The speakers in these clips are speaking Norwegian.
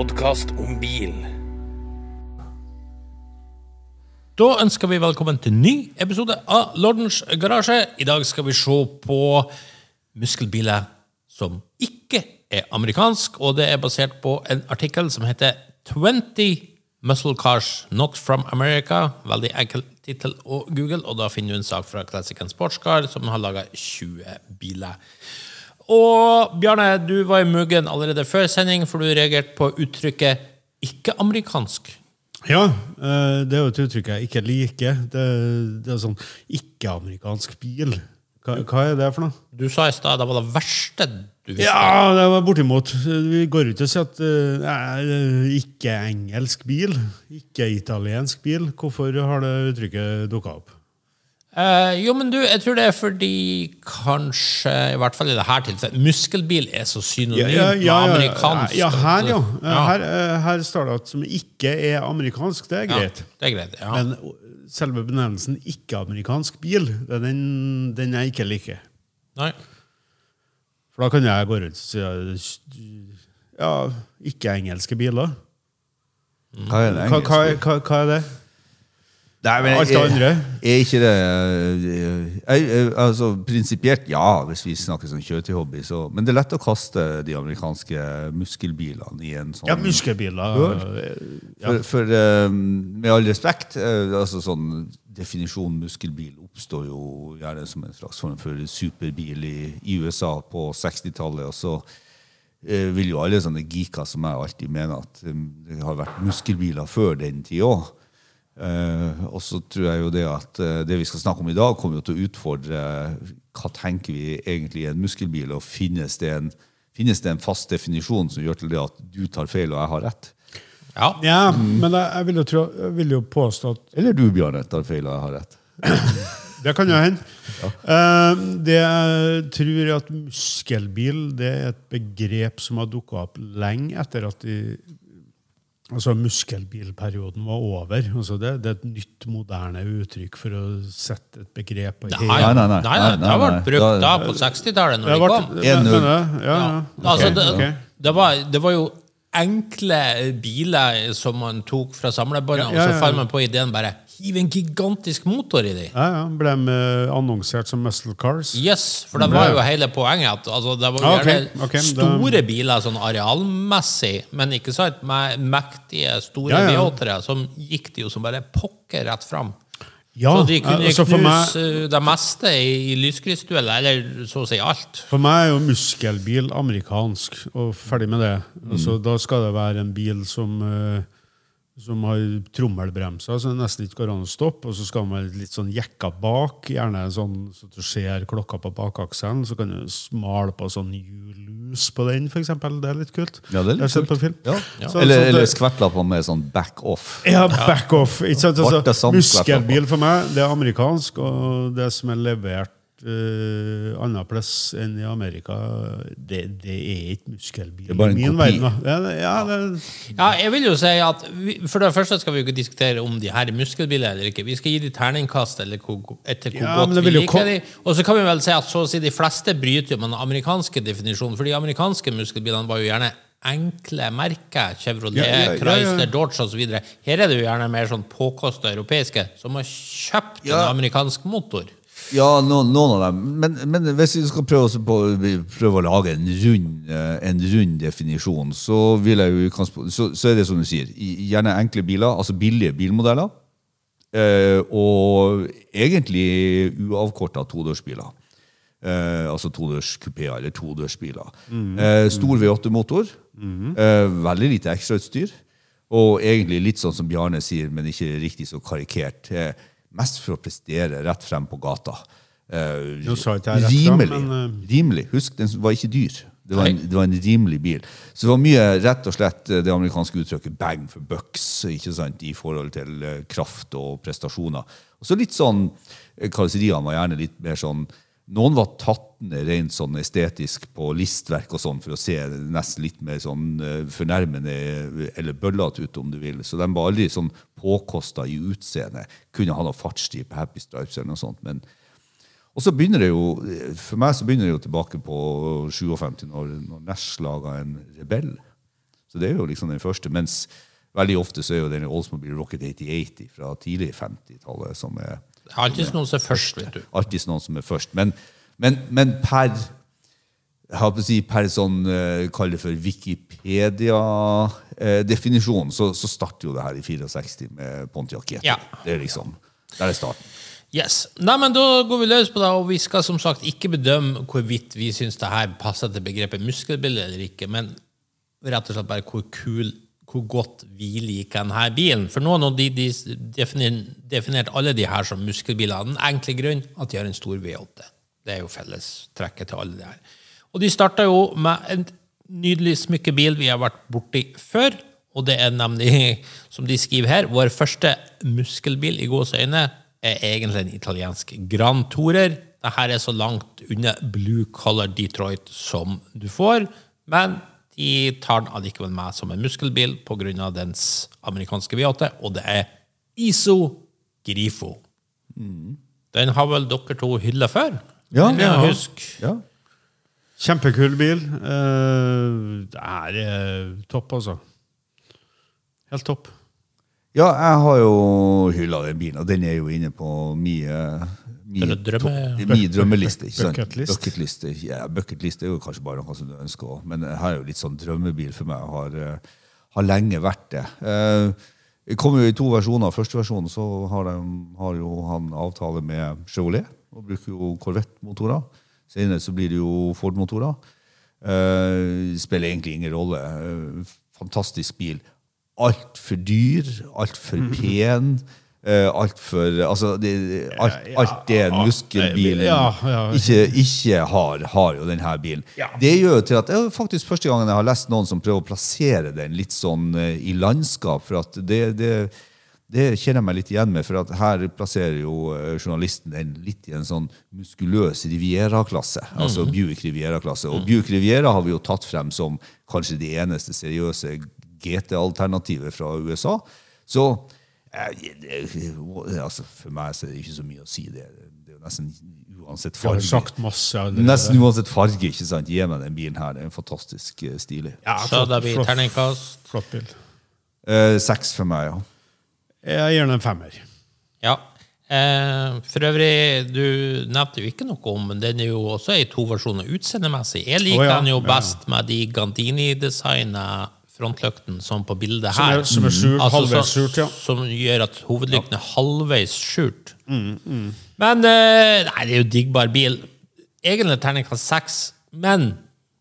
podkast om bil. Da ønsker vi velkommen til en ny episode av Lordens garasje. I dag skal vi se på muskelbiler som ikke er amerikansk, og det er basert på en artikkel som heter 20 Muscle Cars Not From America. Veldig enkel tittel å google, og da finner du en sak fra Classic Sportscar som har laga 20 biler. Og Bjarne, du var i muggen allerede før sending, for du reagerte på uttrykket 'ikke-amerikansk'. Ja, eh, det er jo et uttrykk jeg ikke liker. Det, det er sånn ikke-amerikansk bil. Hva, hva er det for noe? Du sa i stad det var det verste du visste. Ja, det var bortimot. Vi går ut og sier at eh, nei, ikke engelsk bil, ikke italiensk bil. Hvorfor har det uttrykket dukka opp? Eh, jo, men du, jeg tror det er fordi kanskje, i hvert fall i det her tilfellet, muskelbil er så synonym med amerikansk. ja, her, ja. Ja. Her, eh, her står det at som ikke er amerikansk. Det er Ja, greit. det er greit, ja. Men selve benevnelsen ikke-amerikansk bil, det er den, den jeg ikke liker. Nei. For da kan jeg gå rundt og si ja, ikke-engelske biler. Hva er det Hva, hva, hva, hva er det? Nei, men Alt det andre? Er ikke det eh, eh, altså, Prinsipielt, ja, hvis vi snakker sånn kjøretøyhobby, så Men det er lett å kaste de amerikanske muskelbilene i en sånn Ja, muskelbiler. Ja. For, for um, med all respekt, eh, altså sånn definisjonen muskelbil oppstår jo gjerne som en slags form for superbil i, i USA på 60-tallet. og så eh, vil jo alle sånne geeker som jeg alltid mener at eh, det har vært muskelbiler før den tid òg. Og så tror jeg jo det at uh, det vi skal snakke om i dag, kommer jo til å utfordre uh, hva tenker vi egentlig i en muskelbil, og finnes det en, finnes det en fast definisjon som gjør til det at du tar feil og jeg har rett? Ja. Ja, men jeg, jeg, vil jo tro, jeg vil jo påstå at Eller du, Bjarne, tar feil og jeg har rett? Det kan jo hende. Eh, det jeg tror er at muskelbil det er et begrep som har dukka opp lenge etter at de, altså muskelbilperioden var over. Altså det, det er et nytt, moderne uttrykk for å sette et begrep på Nei, hele- Nei, nei, nei. nei, nei, det nei. brukt Da- da på 60-tallet, når Det de ble- kom. det- 1-0. mener jeg. Ja, ja. Altså, det, var, det var jo enkle biler som man tok fra samlebåndet, Ja, ja, og så fant man på ideen bare hiv en gigantisk motor i de. Ja, ja, Ble de eh, annonsert som muscle cars? Yes, for det var jo hele poenget at altså, det var jo okay, okay, gjerne ok, store biler sånn arealmessig, men ikke sant, med mektige, store Ja, ja. Som gikk de jo som bare pokker rett fram. Ja, så de kunne altså for meg- knuse eh, det meste i, i lyskryssdueller, eller så å si alt. For meg er jo muskelbil amerikansk, og ferdig med det. Altså, da skal det være en bil som, eh, som har trommelbremser, så det nesten ikke går an å stoppe. Og så skal man være litt sånn jekka bak, gjerne sånn så du ser klokka på bakakselen. Så kan du smale på sånn hjullus på den, eksempel. Det er litt kult. Ja, det er litt kult. Ja. Ja. Så- eller eller det- på med sånn back off. ja, back off. Ikke sant? Altså, muskelbil for meg, det er amerikansk, og det som er levert uh, annen plass enn i Amerika, det, det er ikke muskelbil Det er bare en i min kopi. verden. Ja, det, ja, det, Ja, jeg vil jo si at vi, For det første skal vi jo ikke diskutere om de her er muskelbiler eller ikke. Vi skal gi de terningkast eller hvor, etter hvor Ja, godt men vi liker de. Og så kan vi vel si at så å si de fleste bryter jo med den amerikanske definisjonen. For de amerikanske muskelbilene var jo gjerne enkle merker. Chevrolet, Ja, ja, ja, ja. Chrysler, Dodge osv. Her er det jo gjerne mer sånn påkosta europeiske som har kjøpt Ja. en amerikansk motor. Ja, noen, noen av dem. Men, men hvis vi skal prøve, på, prøve å lage en rund, eh, en rund definisjon, så, jeg så, så er det som du sier, gjerne enkle biler, altså billige bilmodeller. Eh, og egentlig uavkorta todørsbiler. Eh, altså todørskupéer eller todørsbiler. Eh, stor V8-motor. Eh, veldig lite ekstrautstyr. Og egentlig litt sånn som Bjarne sier, men ikke riktig så karikert. Eh, mest for å prestere rett frem på gata. Eh, rett frem, rimelig. men, rimelig. Husk, den var ikke dyr. Det var, en, det var en rimelig bil. Så det var mye rett og slett eh, det amerikanske uttrykket 'bang for bucks' ikke sant, i forhold til eh, kraft og prestasjoner. Og så litt sånn, eh, Karosseriene var gjerne litt mer sånn Noen var tatt ned rent sånn estetisk på listverk og sånn for å se nesten litt mer sånn eh, fornærmende eh, eller bøllete ut, om du vil. Så de var aldri sånn påkosta i utseende. Kunne ha noe fartsstripe, Happy Stripes eller noe sånt. men og så begynner det jo, For meg så begynner det jo tilbake på 57, når, når Nash laga en Rebell. Så det er jo liksom den første. Mens veldig ofte så er jo den Oldsmobile Rocket 8080 fra tidlig 50-tallet som er Det er alltid noen som er først, vet du. alltid noen som er først. Men, men, men per jeg har på å si per sånn, eh, kall det for Wikipedia-definisjon, så, så starter jo det her i 64 med Pontiac GT. Ja. Det er liksom, Der er starten. Yes. Nei, men Da går vi løs på det, og vi skal som sagt ikke bedømme hvorvidt vi syns det her passer til begrepet muskelbilde eller ikke, men rett og slett bare hvor kul hvor godt vi liker denne bilen. For noen av de, de definer- definerte alle de her som muskelbiler av den enkle grunn at de har en stor V8. Det er jo fellestrekket til alle de her. Og de starta jo med en nydelig smykkebil vi har vært borti før. Og det er nemlig, som de skriver her, vår første muskelbil i gåseøyne er egentlig en italiensk Grand Tourer. Dette er så langt unna blue Color Detroit som du får, men de tar den allikevel med som en muskelbil pga. dens amerikanske V8, og det er ISO Grifo. Den har vel dere to hylla før? Ja. Jeg Ja. huske. Ja. Kjempekul bil. Uh, det er uh, topp, altså. Helt topp. ja, jeg har jo hylla den bilen, og den er jo inne på mye Mye Drømme- min drømmeliste. ikke sant? Bucketlist. Bucketliste. Ja, bucketlist er jo kanskje bare noe som du ønsker òg, men her er jo litt sånn drømmebil for meg. Har, eh, har lenge vært det. Eh, Det kommer jo i to versjoner. Første versjonen så har, de, har jo han avtale med Chevrolet og bruker jo Corvette-motorer. Senere så blir det jo Ford-motorer. Eh, spiller egentlig ingen rolle. Eh, fantastisk bil. Altfor dyr, altfor pen. Uh, Altfor Altså, det, alt, alt det en muskelbil Ja, ja. ikke, ikke har, har jo denne bilen. Det gjør jo til at det er faktisk første gangen jeg har lest noen som prøver å plassere den litt sånn eh, i landskap. for at det, det, det kjenner jeg meg litt igjen med, for at her plasserer jo eh, journalisten den litt i en sånn muskuløs Riviera-klasse. Altså Buick Riviera-klasse. Og Buick Riviera har vi jo tatt frem som kanskje det eneste seriøse GT-alternativet fra USA. Så altså, for meg så er det ikke så mye å si. Det, det er jo nesten uansett farge. sagt masse. Nesten uansett farge. ikke sant? Gi meg den bilen her. Det er en fantastisk eh, stilig. Ja, Så da blir terningkast. Flott bil. Eh, seks for meg, ja. Jeg gir den en femmer. Ja. Eh, for øvrig, du nevnte jo ikke noe om, men den er jo også i to versjoner utseendemessig. Jeg liker oh, ja, den jo ja. best med de Gandini-designa frontlykten som på bildet Som her. er, som er skjult, Altså, halvveis skjult, ja. Som gjør at hovedlykten er halvveis skjult. Mm, Men eh, nei, det er jo diggbar bil. Egentlig terningkast seks, men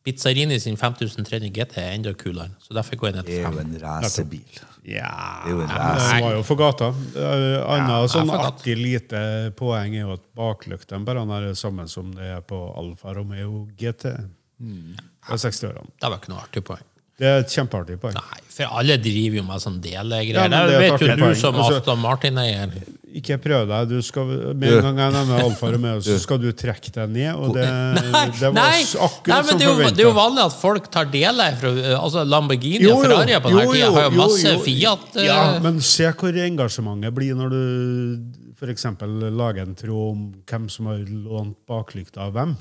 Pizzarini sin 5300 GT er enda kulere, så derfor går jeg ned Det til er jo fem. en racerbil. Ja, Det er jo en det racer. var jo for gata. Anna Ja, sånn artig lite poeng er jo at baklyktene bare er det samme som det er på Alfa Romeo GT. Det 60-årene. Det var ikke noe artig poeng. Det er et kjempeartig poeng. Nei, for alle driver jo med sånn delegreier. Ja, det det et vet jo du poeng. som Altså- Aston Martin-eier. Ikke prøv deg. Du skal, med en gang jeg nevner Alfa Romeo, så skal du trekke deg ned. Og det, det var Nei, nei, akkurat men som det jo, det er jo vanlig at folk tar deler fra altså Lamborghini Jo, og Ferrari på denne tida. Har jo masse jo. Fiat. eh, Ja, men se hvor engasjementet blir når du f.eks. lager en tråd om hvem som har lånt baklykta av hvem.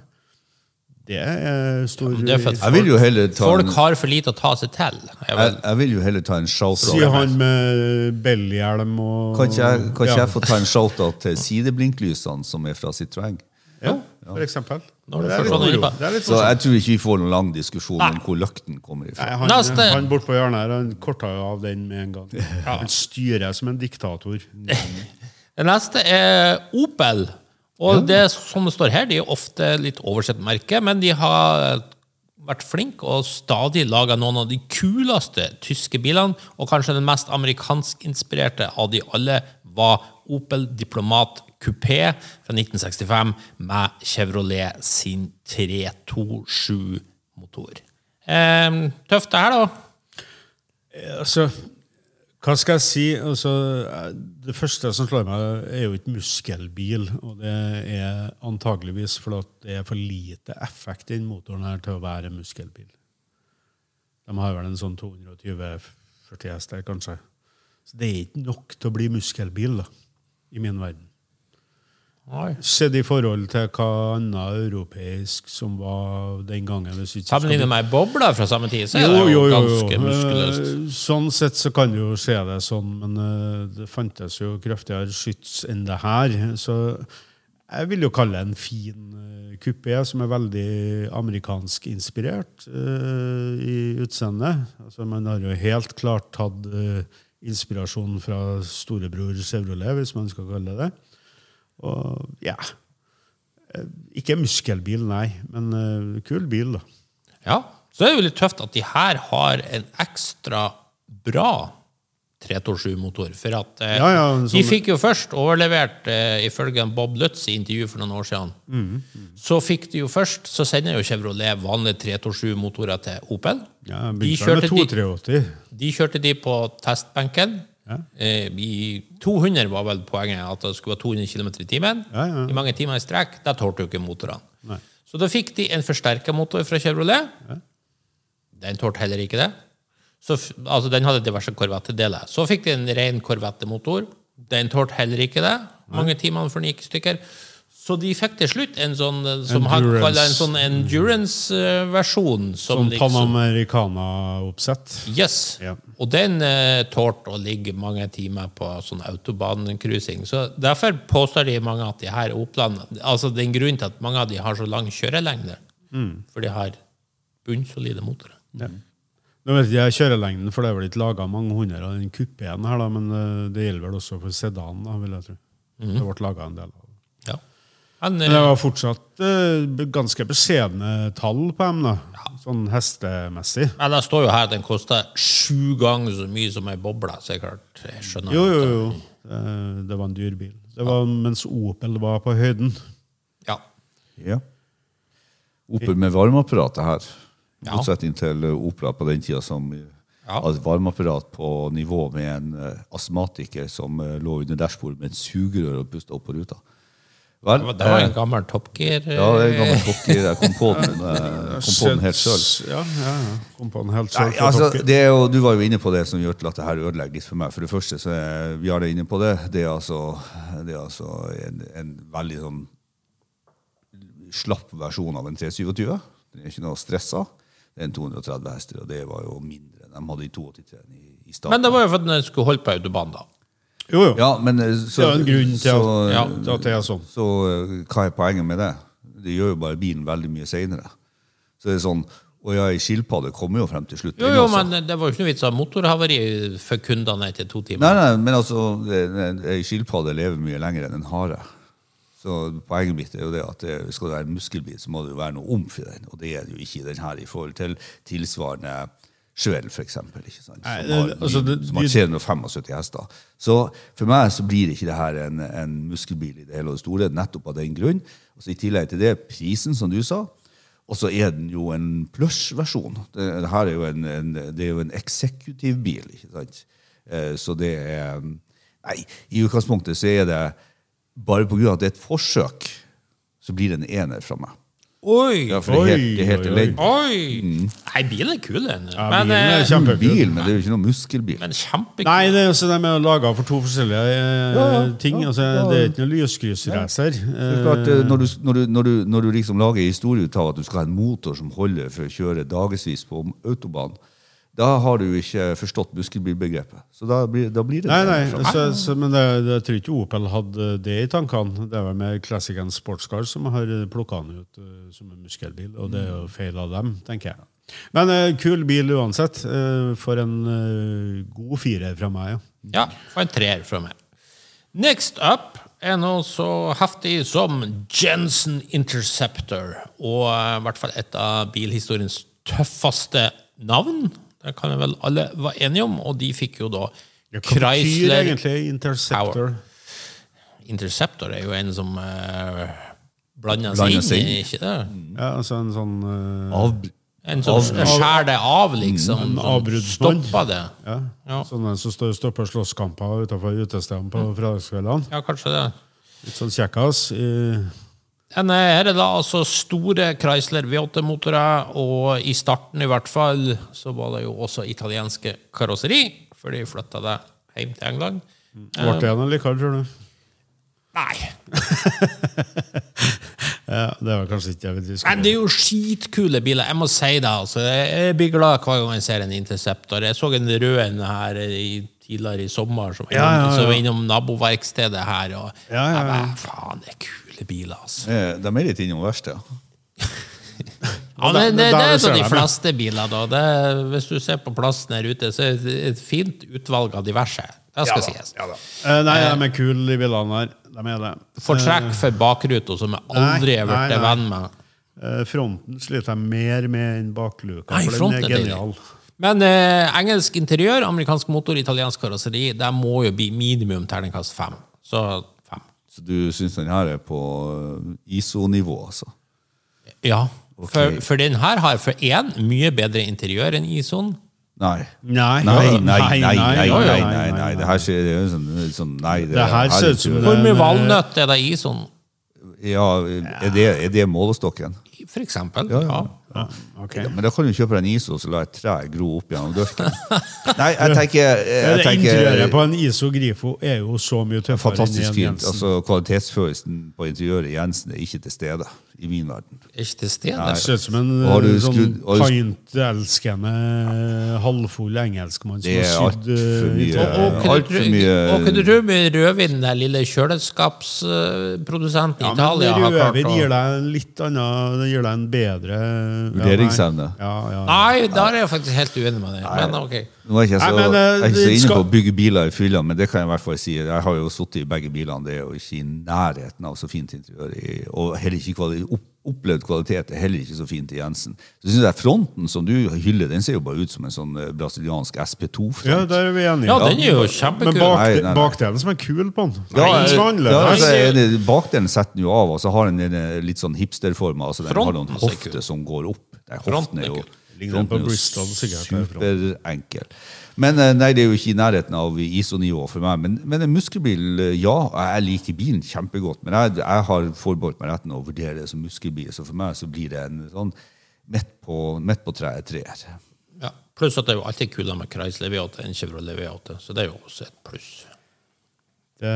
Det er stor det er Jeg vil jo heller ta Folk en, har for lite å ta seg til. Jeg jeg, jeg vil jo heller ta en shout-out. Sier han med bellyhjelm og Kan ikke jeg, kan ikke Ja. jeg få ta en shout-out til sideblinklysene som er fra Citroën? Ja, for eksempel. Det er litt Det er Så jeg tror ikke vi får noen lang diskusjon Nei. om hvor løkten kommer ifra. Nei, han, han bortpå hjørnet her, han korta jo av den med en gang. Han styrer som en diktator. Det neste er Opel. Og det som det står her, de er ofte litt oversett merke, men de har vært flinke og stadig laga noen av de kuleste tyske bilene. Og kanskje den mest amerikanskinspirerte av de alle var Opel Diplomat Coupé fra 1965 med Chevrolet sin 327-motor. Eh, tøft det her, da. Altså, hva skal jeg si? Altså, eh, det første som slår meg, er jo ikke muskelbil. Og det er antageligvis fordi det er for lite effekt i den motoren her til å være muskelbil. De har vel en sånn 220-40 hester, kanskje. Så det er ikke nok til å bli muskelbil, da, i min verden. Sett i forhold til hva annet europeisk som var den gangen. Hvis vi ikke skal med ei boble fra samme tid, så er det jo, ganske muskuløst. Eh, Sånn sett så kan du jo se det sånn, men eh, det fantes jo kraftigere skyts enn det her. Så jeg vil jo kalle det en fin eh, kupé, som er veldig amerikansk inspirert uh, i utseendet. Altså, man har jo helt klart tatt uh, inspirasjon fra storebror Chevrolet, hvis man skal kalle det det. Og ja eh, Ikke muskelbil, nei, men uh, kul bil, da. Ja, så er det jo litt tøft at de her har en ekstra bra 327-motor. For at eh, Ja, ja, sånn... de fikk jo først overlevert, eh, ifølge Bob Lutz i intervju for noen år siden, Mm, så fikk de jo først, så sender jo Chevrolet vanlige 327-motorer til Opel. Ja, de, kjørte de, de kjørte de på testbenken. Eh, 200 var vel poenget, at det skulle være 200 km i timen. Ja, ja. I mange timer i strekk. Da tålte jo ikke motorene. Så da fikk de en forsterka motor fra Chevrolet. Den tålte heller ikke det. Så, altså, den hadde diverse korvettedeler. Så fikk de en ren korvettemotor. Den tålte heller ikke det. Mange timer før den gikk i stykker. Så de fikk til slutt en sånn eh, som han Endurance. kaller en sånn endurance-versjon. Som Sånn liksom, Panamericana-oppsett. Yes. Ja. Og den eh, tålte å ligge mange timer på sånn autobahncruising. Så derfor påstår de mange at de her Opland Altså den grunnen til at mange av de har så lang kjørelengde, Mm. for de har bunnsolide motorer. Ja. Nå vet jeg kjørelengden, for det er vel ikke laga mange hundre av den kupeen her, da, men eh, det gjelder vel også for sedanen, vil jeg tro. Mm. Det ble laga en del av det. Men, Men det eh, var fortsatt uh, ganske beskjedne tall på dem, da. Sånn hestemessig. men det står jo her at den koster sju ganger så mye som ei boble. Så jeg klart, jeg skjønner Jo, jo, jo. Det, det var en dyr bil. Det var mens Opel var på høyden. Ja. Ja. Opel med varmeapparatet her. I Ja. motsetning til Opla Opel på den tida som eh, Ja. et varmeapparat på nivå med en eh, astmatiker som eh, lå under dashbordet med et sugerør og pusta opp på ruta. Vel, Det var- en eh, gammel Top Gear. eh, ja, det er en gammel kokker. Jeg kom på den, eh, kom på den helt sjøl. Ja, ja, ja. Kom på den helt Nei, altså, jo, du var jo inne på det som gjør til at det her ødelegger litt for meg. For det første så er vi alle inne på det. Det er altså, det er altså en, en veldig sånn slapp versjon av en 327. Den er ikke noe stressa. Det er en 230 hester, og det var jo mindre enn de hadde i 82 i, i starten. Men det var jo for at den skulle holde på autobahn, da. Jo, jo. Ja, men eh, så, Det er en grunn til at, ja, til at det er sånn. Så eh, hva er poenget med det? Det gjør jo bare bilen veldig mye seinere. Så det er sånn og ja, ei skilpadde kommer jo frem til slutt. Jo, jo, altså. men det var jo ikke noe vits av motorhavari for kundene etter to timer. Nei, nei, men altså, ei skilpadde lever mye lenger enn en hare. Så poenget mitt er jo det at det, skal det være en muskelbil, så må det jo være noe omf i den. Og det er det jo ikke i den her i forhold til tilsvarende Ikke sant? Som, har, altså, det- som har 375 hester. Så for meg så blir ikke det her en, en muskelbil i det hele og det store, nettopp av den grunn. Og så I tillegg til det, prisen, som du sa. Og så er den jo en plush-versjon. Det, det her er jo en, en, det er jo en eksekutivbil. ikke sant? Eh, Så det er Nei, i utgangspunktet så er det bare av at det er et forsøk, så blir det en ener fra meg. Oi! Ja, for det er helt, det er helt Oi, oi, oi. elendig. Oi! Nei, bilen er kul, den. Ja, men, bilen er eh, kjempekul. Bil, men det er jo ikke noe muskelbil. men kjempekul. Nei, det er også de er laga for to forskjellige eh, ting. Altså, Det er ikke noen lyskryssracer. Det er klart, eh, når, du, når, du, når, du, når du liksom lager en historie ut av at du skal ha en motor som holder for å kjøre dagevis på autobahn, da har du ikke forstått muskelbilbegrepet. Så da blir, da blir det Nei, nei, så, så, men det, det, jeg tror ikke Opel hadde det i tankene. Det er vel med Classic and Sportscar som har plukka den ut eh, som en muskelbil, og det er jo feil av dem, tenker jeg. Men uh, kul bil uansett. Uh, for en uh, god firer fra meg, ja. Ja, for en treer fra meg. Next up er noe så heftig som Jensen Interceptor. Og i hvert fall et av bilhistoriens tøffeste navn. Det kan vel alle være enige om. Og de fikk jo da Hva betyr Chrysler egentlig Interceptor? Interceptor er jo en som uh, blander seg inn i, inn. ikke det? Ja, altså en sånn uh, Av, En som skjærer det av, liksom. En som avbruddsmann. Stopper det. ja, Ja. Sånne som stopper slåsskamper utenfor utestedene på fredagskveldene. Ja, kanskje det. Litt sånn kjekkas. i- her er det altså store Chrysler V8-motorer, og i starten i hvert fall så var det jo også italienske karosseri, for de flytta det hjem til England. Ble det noe likere, tror du? Nei. Ja, det var kanskje ikke jeg vil Men det er jo skitkule biler. Jeg må si det. altså. Jeg blir glad hver gang jeg ser en Interceptor. Jeg så en rød en her i, tidligere i sommer som, Ja, ja, ja. som var innom naboverkstedet her. Og, Ja, ja, ja. Jeg bare, faen, det er kule biler, altså. Eh, De er litt innom verkstedet. Ja, det, det, det er ser sånn de fleste biler, da. Det, hvis du ser på plassen her ute, så er det et fint utvalg av diverse. Det skal sies. Ja, da. Eh, nei, de er kule, de bilene der. De er det. Fortrekk for bakruta, som jeg aldri har Nei, blitt nei, venn med. Eh, fronten sliter jeg mer med enn bakluka, Nei, for den fronten er er deilig. genial. Men eh, engelsk interiør, amerikansk motor, italiensk karosseri, det må jo bli minimum terningkast fem. Så. Så du syns den her er på eh, ISO-nivå, altså? Ja. Okay. For, for den her har for én mye bedre interiør enn Ison. Nei. Nei, Nei, nei, nei, nei, nei, Det her ser ut som sånn, sånn Nei. Det her ser ut som Hvor mye valnøtt er det i Ison? Ja, er det, er det målestokken? For eksempel. Ja, Ja, ja. Ja, ok. Ja, men da kan du kjøpe deg en ISO og så la et tre gro opp gjennom dørken. Nei, jeg tenker, jeg Det Interiøret på en ISO Grifo er jo så mye tøffere Fantastisk enn i en fint. Jensen. Altså, kvalitetsfølelsen på interiøret i Jensen er ikke til stede i min verden. Ikke til stede. Det ser ut som en Har du eh, sånn pint-elskende, halvfull engelskmann som Det har sydd alt for eh, mye. Og, kunne du, mye- tro med rødvin, den lille kjøleskapsprodusenten i Ja, Italia har klart rødvin gir deg en litt annen Det gir deg en bedre Vurderingsevne. Ja, ja. Nei, der er jeg faktisk helt uenig med deg. Men ok. Nå er jeg ikke så, Nei, men, eh, jeg er ikke så inne skal- på å bygge biler i fylla, men det kan jeg i hvert fall si. Jeg har jo sittet i begge bilene. Det er jo ikke i nærheten av så fint interiør. Og heller ikke kvalitet, opplevd kvalitet er heller ikke så fint i Jensen. Så synes jeg Fronten som du hyller, den ser jo bare ut som en sånn eh, brasiliansk SP2-front. ja, der er vi enige. Ja, den er jo Men kjempekul. bak, Nei, nei, nei. bakdelen som er kul på den. Ja, ja, altså, er det- bakdelen setter den jo av, og så har den eh, litt sånn hipsterforma. Altså, den har noen hofter som går opp. Der, Fronten hoften er er jo, kul. Ligner fronten på Bristol, sikkert. Superenkel. Men eh, nei, det er jo ikke i nærheten av ISO-nivå for meg. Men, men en muskelbil, eh, ja. Jeg liker bilen kjempegodt, men jeg, jeg har forbeholdt meg retten å vurdere det som muskelbil. Så for meg så blir det en sånn midt på, midt på treet treer. Ja. Pluss at det er jo alltid kulere med Chrysler V8 enn Chevrolet V8, så det er jo også et pluss. Det,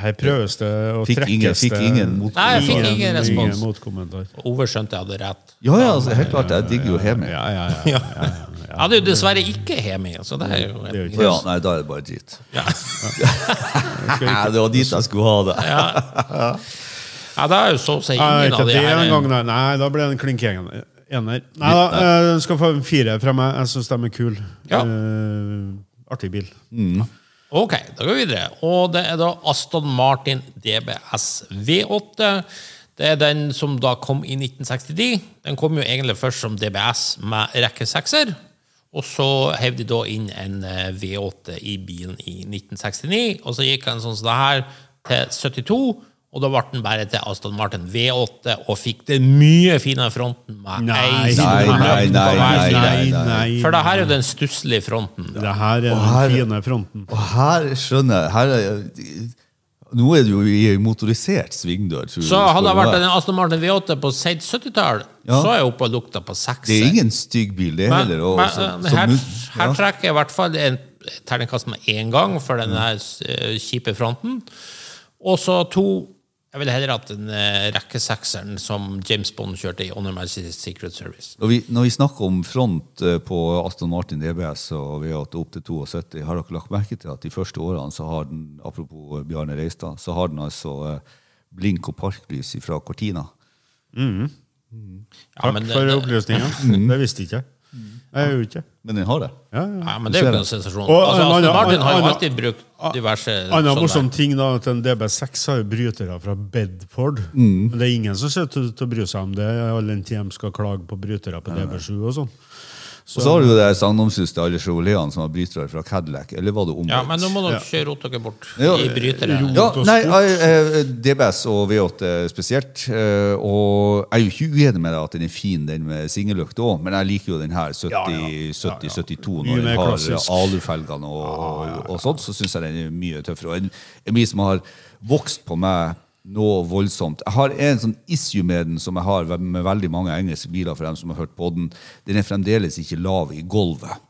her prøves det å Fikk ingen, fikk ingen motkommentar. Nei, jeg fikk ingen respons. Ingen motkommentar. Overskjønt jeg hadde rett. Ja, ja, altså, helt klart. Jeg digger jo Hemi. Ja, ja, ja. ja, ja, ja. Jeg hadde jo dessverre ikke Hemi, så det er jo Det er jo Ja, nei, da er det bare dritt. ja. Det var dit jeg skulle ha det. ja, da er jo så å si ingen av de her en gang, nei. nei, da ble det en klink ener. Nei da, eh, den skal få en fire fra meg. Jeg syns de er kule. Ja. Uh, artig bil. Ok, da går vi videre. Og det er da Aston Martin DBS V8. Det er den som da kom i 1969. Den kom jo egentlig først som DBS med rekke sekser. Og så hev de da inn en eh, V8 i bilen i 1969. Og så gikk den sånn som det her til 72. Og da ble den bare til Aston Martin V8 og fikk den mye finere fronten med Nei, nei, nei, nei, nei, nei, nei. nei. For det her er jo den stusslige fronten. Det her er her- den fine fronten. Og her skjønner jeg her er, Nå er det jo i motorisert svingdør. Så du hadde det vært en Aston Martin V8 på sent 70-tall, Ja. så er jeg oppe og lukta på sekser. Det er ingen stygg bil, det Men, heller. og men så- eh, her, her trekker jeg i hvert fall en terningkast med én gang for den eh, kjipe fronten. Og så to Jeg ville heller hatt en uh, rekkesekseren som James Bond kjørte i Honor Majesty's Secret Service. Når vi, når vi snakker om front eh, på Aston Martin DBS og V8 opp til 72, har dere lagt merke til at de første årene så har den, apropos Bjarne Reistad, så har den altså eh, blink- og parklys fra Cortina. Ja, Takk men, for opplysninga. Mm. Det visste ikke jeg. Jeg gjør ikke. Men den har det. Ja, ja. ja, men det er jo ikke noen sensasjon. Og Altså, en Aston Martin har jo alltid brukt diverse Annen sånne morsom ting da, at en DB6 har jo brytere fra Bedford. Mm. Men det er ingen som ser ut til å bry seg om det, all den tid de skal klage på brytere på DB7 og sånn. Og så har du det sagnomsuste alle som har brytere fra Cadillac. Eller var det omvendt? Ja, men nå må dere kjøre rote dere bort Ja, i brytere. Ja, nei, sport. eh, DBS og V8 spesielt. eh, Og jeg er jo ikke uenig med deg at den er fin, den med singellykt òg, men jeg liker jo den her 70, Ja, ja. 70 72 når den har alufelgene og, og, og sånt, så syns jeg den er mye tøffere. Og en, en bil som har vokst på meg noe voldsomt. Jeg har en sånn issue med den som jeg har med veldig mange engelske biler, for dem som har hørt på den. Den er fremdeles ikke lav i gulvet.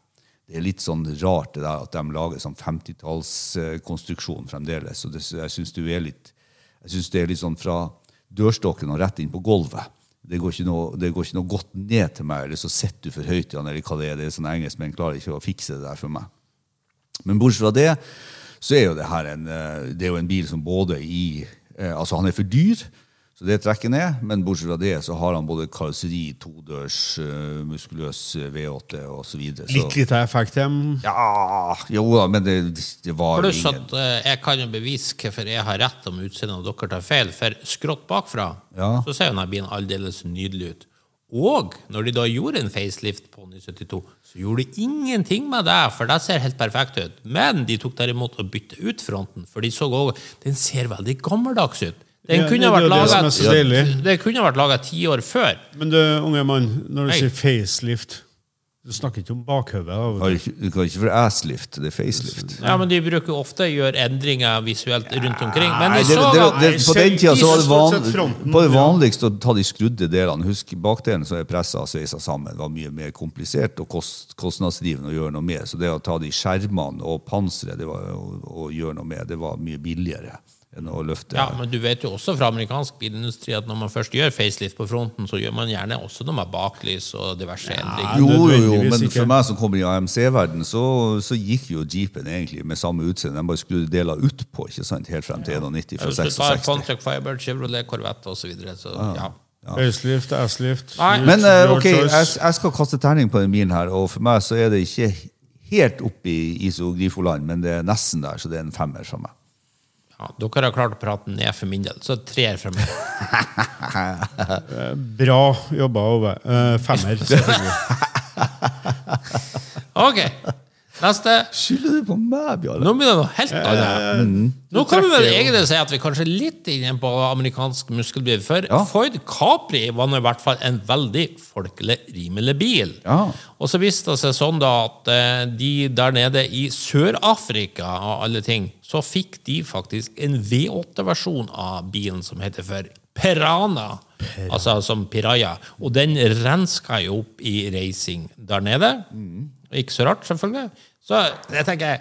det er litt sånn rart det der at de lager sånn 50-tallskonstruksjon fremdeles. Så det, jeg syns det synes det er litt sånn fra dørstokken og rett inn på gulvet. Det går, ikke noe, går ikke noe godt ned til meg, eller så sitter du for høyt i den, eller hva det er. Det er sånn Engelskmenn klarer ikke å fikse det der for meg. Men bortsett fra det, så er jo det her en, eh, det er jo en bil som både i eh, Altså, han er for dyr, så det trekker ned. Men bortsett fra det så har han både karosseri, todørs, uh, muskuløs eh, V8 osv. Litt lite effekt hjem. Ja Jo da, men det, det var Pluss ingen at uh, jeg kan jo bevise hvorfor jeg har rett om utseendet og dere tar feil. For skrått bakfra Ja. så ser jo denne bilen aldeles nydelig ut. Og når de da gjorde en facelift på 972, så gjorde de ingenting med det, for det ser helt perfekt ut. Men de tok derimot og bytte ut fronten, for de så òg Den ser veldig gammeldags ut. Den Ja, kunne det vært det laget-. Det kunne vært laga ti år før. Men du, unge mann, når du Hei. sier facelift Du snakker ikke om bakhodet? og Du kan ikke få asslift, det er facelift. Ja, men De bruker ofte å gjøre endringer visuelt rundt omkring. Men de det, det, det, på den tida så var det, van, fronten, på det ja. vanligste å ta de skrudde delene. Husk, bakdelen som er pressa og sveisa sammen, var mye mer komplisert og kost, kostnadsdrivende å gjøre noe med. Så det å ta de skjermene og panseret og, å gjøre noe med, det var mye billigere enn å løfte Ja, men du vet jo også fra amerikansk bilindustri at når man først gjør facelift på fronten, så gjør man gjerne også noe med baklys og diverse endringer. Jo, jo, jo, men for meg som kommer i AMC-verden, så, så gikk jo jeepen egentlig med samme utseende. Den bare skrudde deler utpå, ikke sant, helt frem til 91 fra Hvis du tar 66. Pontiac Firebird, Chevrolet Corvette osv., så, videre, så ja. Facelift, asslift Nei. Men uh, ok, jeg, jeg skal kaste terning på den bilen her, og for meg så er det ikke helt oppe i isogrifoland, men det er nesten der, så det er en femmer fra meg. Ja. Dere har klart å prate ned for min del, så treer fra meg. Bra jobba, Ove. Eh, femmer. Ok, neste. Skylder du på meg, Bjarne? Nå blir det noe helt annet. Nå kan vi vel egentlig si at vi kanskje er litt inne på amerikansk muskelbil. For Ja. Ford Capri var nå i hvert fall en veldig folkelig, rimelig bil. Ja. Og så viste det seg sånn da at eh, de der nede i Sør-Afrika og alle ting, så fikk de faktisk en V8-versjon av bilen som heter for Perana. Altså som Piraya. Og den renska jo opp i racing der nede. Ikke så rart, selvfølgelig. Så jeg tenker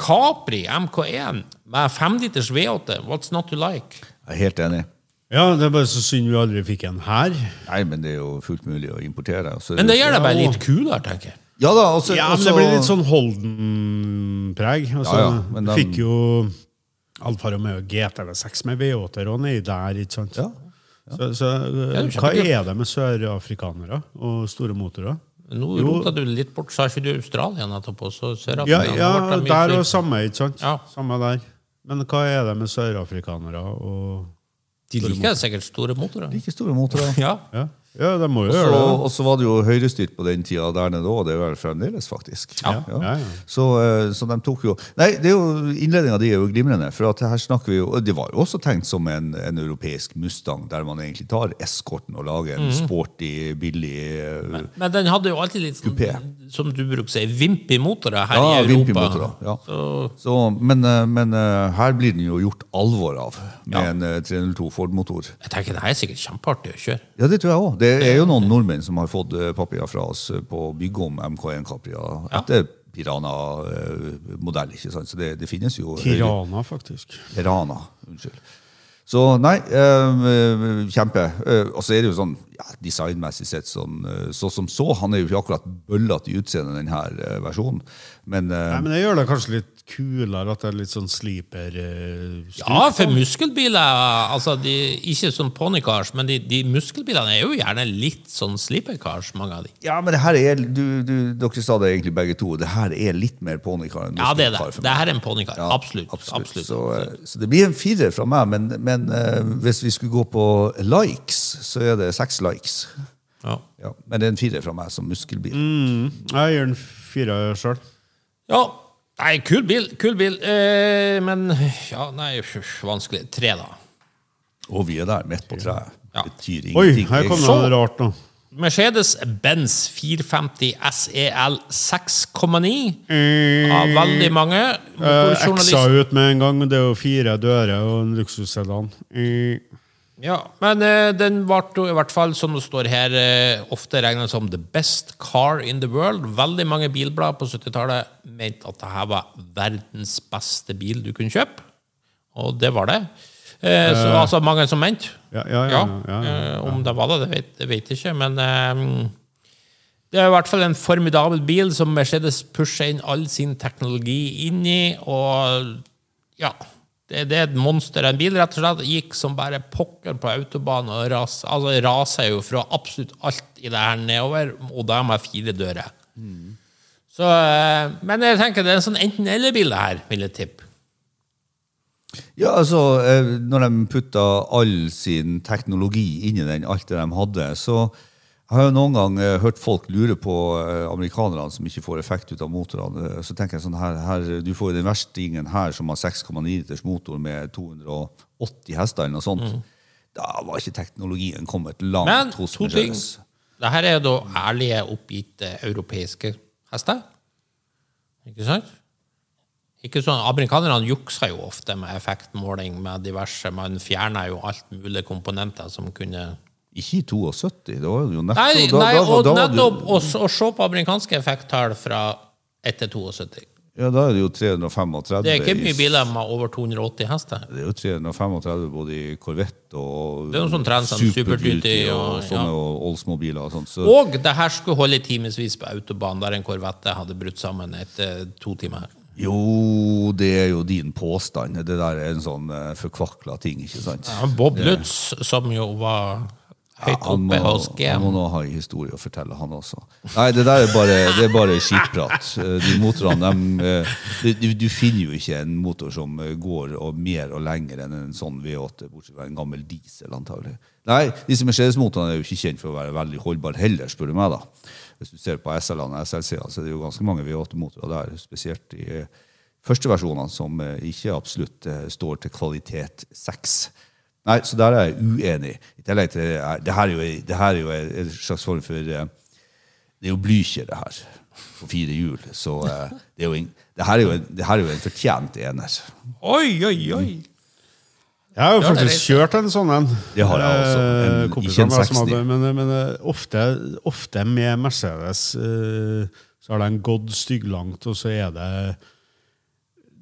Capri MK1 med 5 liters V8, what's not to like? Jeg er helt enig. Ja, det er bare så synd vi aldri fikk en her. Nei, men det er jo fullt mulig å importere. så- Men det gjør det bare litt kulere, tenker jeg. Ja da, også, Ja, men det blir litt sånn Holden-preg. Altså, Ja, ja, men den- fikk jo Alfa Romeo GTV6 med V8-er og nedi der, ikke sant? Ja, Så, så er hva er det med sørafrikanere og store motorer? Nå rota du litt bort, sa ikke du Australia nettopp? Og så ser jeg at Ja, ja der og samme, ikke sant? Ja. Samme der. Men hva er det med sørafrikanere og De liker sikkert store motorer. Like store motorer. Ja. Ja, ja det må jo Så, gjøre det. og så var det jo høyrestyrt på den tida der nede òg, det er vel fremdeles, faktisk. Ja, ja, ja. Så, eh, så de tok jo Nei, det er jo, innledninga di er jo glimrende. For at her snakker vi jo Det var jo også tenkt som en, en europeisk Mustang, der man egentlig tar eskorten og lager en sporty, billig eh, Men den hadde jo alltid litt sånn, som du bruker å si, vimpy motorer her Ja, i Europa. Vimpy-motorer. Ja. Så, Så, men eh, men her blir den jo gjort alvor av, med Ja. en eh, 302 Ford-motor. jeg tenker det her er sikkert kjempeartig å kjøre. Ja, det tror jeg òg. Det er jo noen nordmenn som har fått eh, papirer fra oss eh, på å bygge om MK1 Capria etter Pirana-modell. ikke sant? Så det, det finnes jo Tirana, faktisk. Pirana, unnskyld. Så nei, øh, kjempe. Eh, og så er det jo sånn ja, designmessig sett sånn, eh, så som så. Han er jo ikke akkurat bøllete i utseendet, denne eh, versjonen. Men, uh, Nei, men det gjør det kanskje litt kulere at det er litt sånn sleeper uh, Ja, for muskelbiler altså de, Ikke sånn ponycars, men de, de muskelbilene er jo gjerne litt sånn sleepercars, mange av de. Ja, men det her er du, du, Dere sa det egentlig begge to. Det her er litt mer ponycar enn Ja, det er det. muskelcar Det her er en ponycar. Ja, absolutt. absolutt. Så, uh, så det blir en firer fra meg, men, men hvis vi skulle gå på likes, så er det seks likes. Ja. Ja, men det er en firer fra meg som muskelbil. Mm, jeg gir den fire sjøl. Ja. Nei, kul bil. Kul bil. Eh, men ja, nei, vanskelig. Tre, da. Og vi er der, midt på treet. Ja. Betyr Oi, her kom det noe rart nå. Mercedes-Benz 450 SEL 6,9 av veldig mange. Eh, Xa ut med en gang, men det er jo fire dører og en luksussedan. Eh, Ja, men eh, den ble i hvert fall, som det står her, eh, ofte regnet som the best car in the world. Veldig mange bilblad på 70-tallet mente at dette var verdens beste bil du kunne kjøpe. Og det var det. Eh, så, altså mange som mente. Ja, ja, ja, ja, ja, ja. eh, Om det var det, det vet, det vet jeg ikke. Men eh, det er i hvert fall en formidabel bil som Mercedes pusher inn all sin teknologi inn i. Og ja, det, det er et monster. En bil rett og slett gikk som bare pokker på autobanen og ras, altså, raser jo fra absolutt alt i det her nedover, og da med fire dører. Så, eh, men jeg tenker det er en sånn enten-eller-bil, det her, vil jeg tippe. Ja, altså, eh, når de putta all sin teknologi inn i den, alt det de hadde, så har jo noen gang eh, hørt folk lure på eh, amerikanerne som ikke får effekt ut av motorene. Eh, Så tenker jeg sånn her, her Du får jo den verstingen her som har 6,9 liters motor med 280 hester eller noe sånt. Da var ikke teknologien kommet langt Men hos. Mercedes. Dette er jo da ærlige, oppgitte europeiske hester. Ikke sant? Ikke sånn, Amerikanerne juksa jo ofte med effektmåling med diverse. Man fjerna jo alt mulig komponenter som kunne Ikke i 72. Det var jo nettopp Nei, da, nei da, da, og nettopp å se på amerikanske effekttall fra etter 72. Ja, da er det jo 335. Det er ikke mye biler med over 280 hester. Det er jo 335 både i Corvette og Det er noen sånn trend Super Super Duty og- og, sånne ja. og Oldsmobiler og sånt. Så, Og det her skulle holde timevis på autobahn, der en Corvette hadde brutt sammen etter to timer. jo, det er jo din påstand. Det der er en sånn uh, forkvakla ting, ikke sant? Ja, Bob Lutz, som jo var høyt oppe må, hos hos han må nå ha en historie å fortelle, han også. Nei, det der er bare, det er bare skitprat. Eh, De motorene, dem, eh, du, du- finner jo ikke en motor som eh, går og mer og lenger enn en sånn V8, bortsett fra en gammel diesel, antagelig. Nei, disse Mercedes-motorene er jo ikke kjent for å være veldig holdbare heller, spør du meg, da. Hvis du ser på SL-ene og SLC-ene, så er det jo ganske mange V8-motorer der, spesielt i første versjonene, som ikke absolutt står til kvalitet 6. Nei, så der er jeg uenig. I tillegg til det, er- her er jo, det her er jo en slags form for eh, Det er jo Blücher, det her, på fire hjul. Så eh, det, er jo en, det, her er jo en, det her er jo en fortjent ener. Oi, oi, oi! Jeg har jo det faktisk kjørt en sånn en. Det har jeg også. En- Eh, ikke en av meg som 60. Men, men eh, ofte, ofte med Mercedes eh, så har den gått stygglangt, og så er det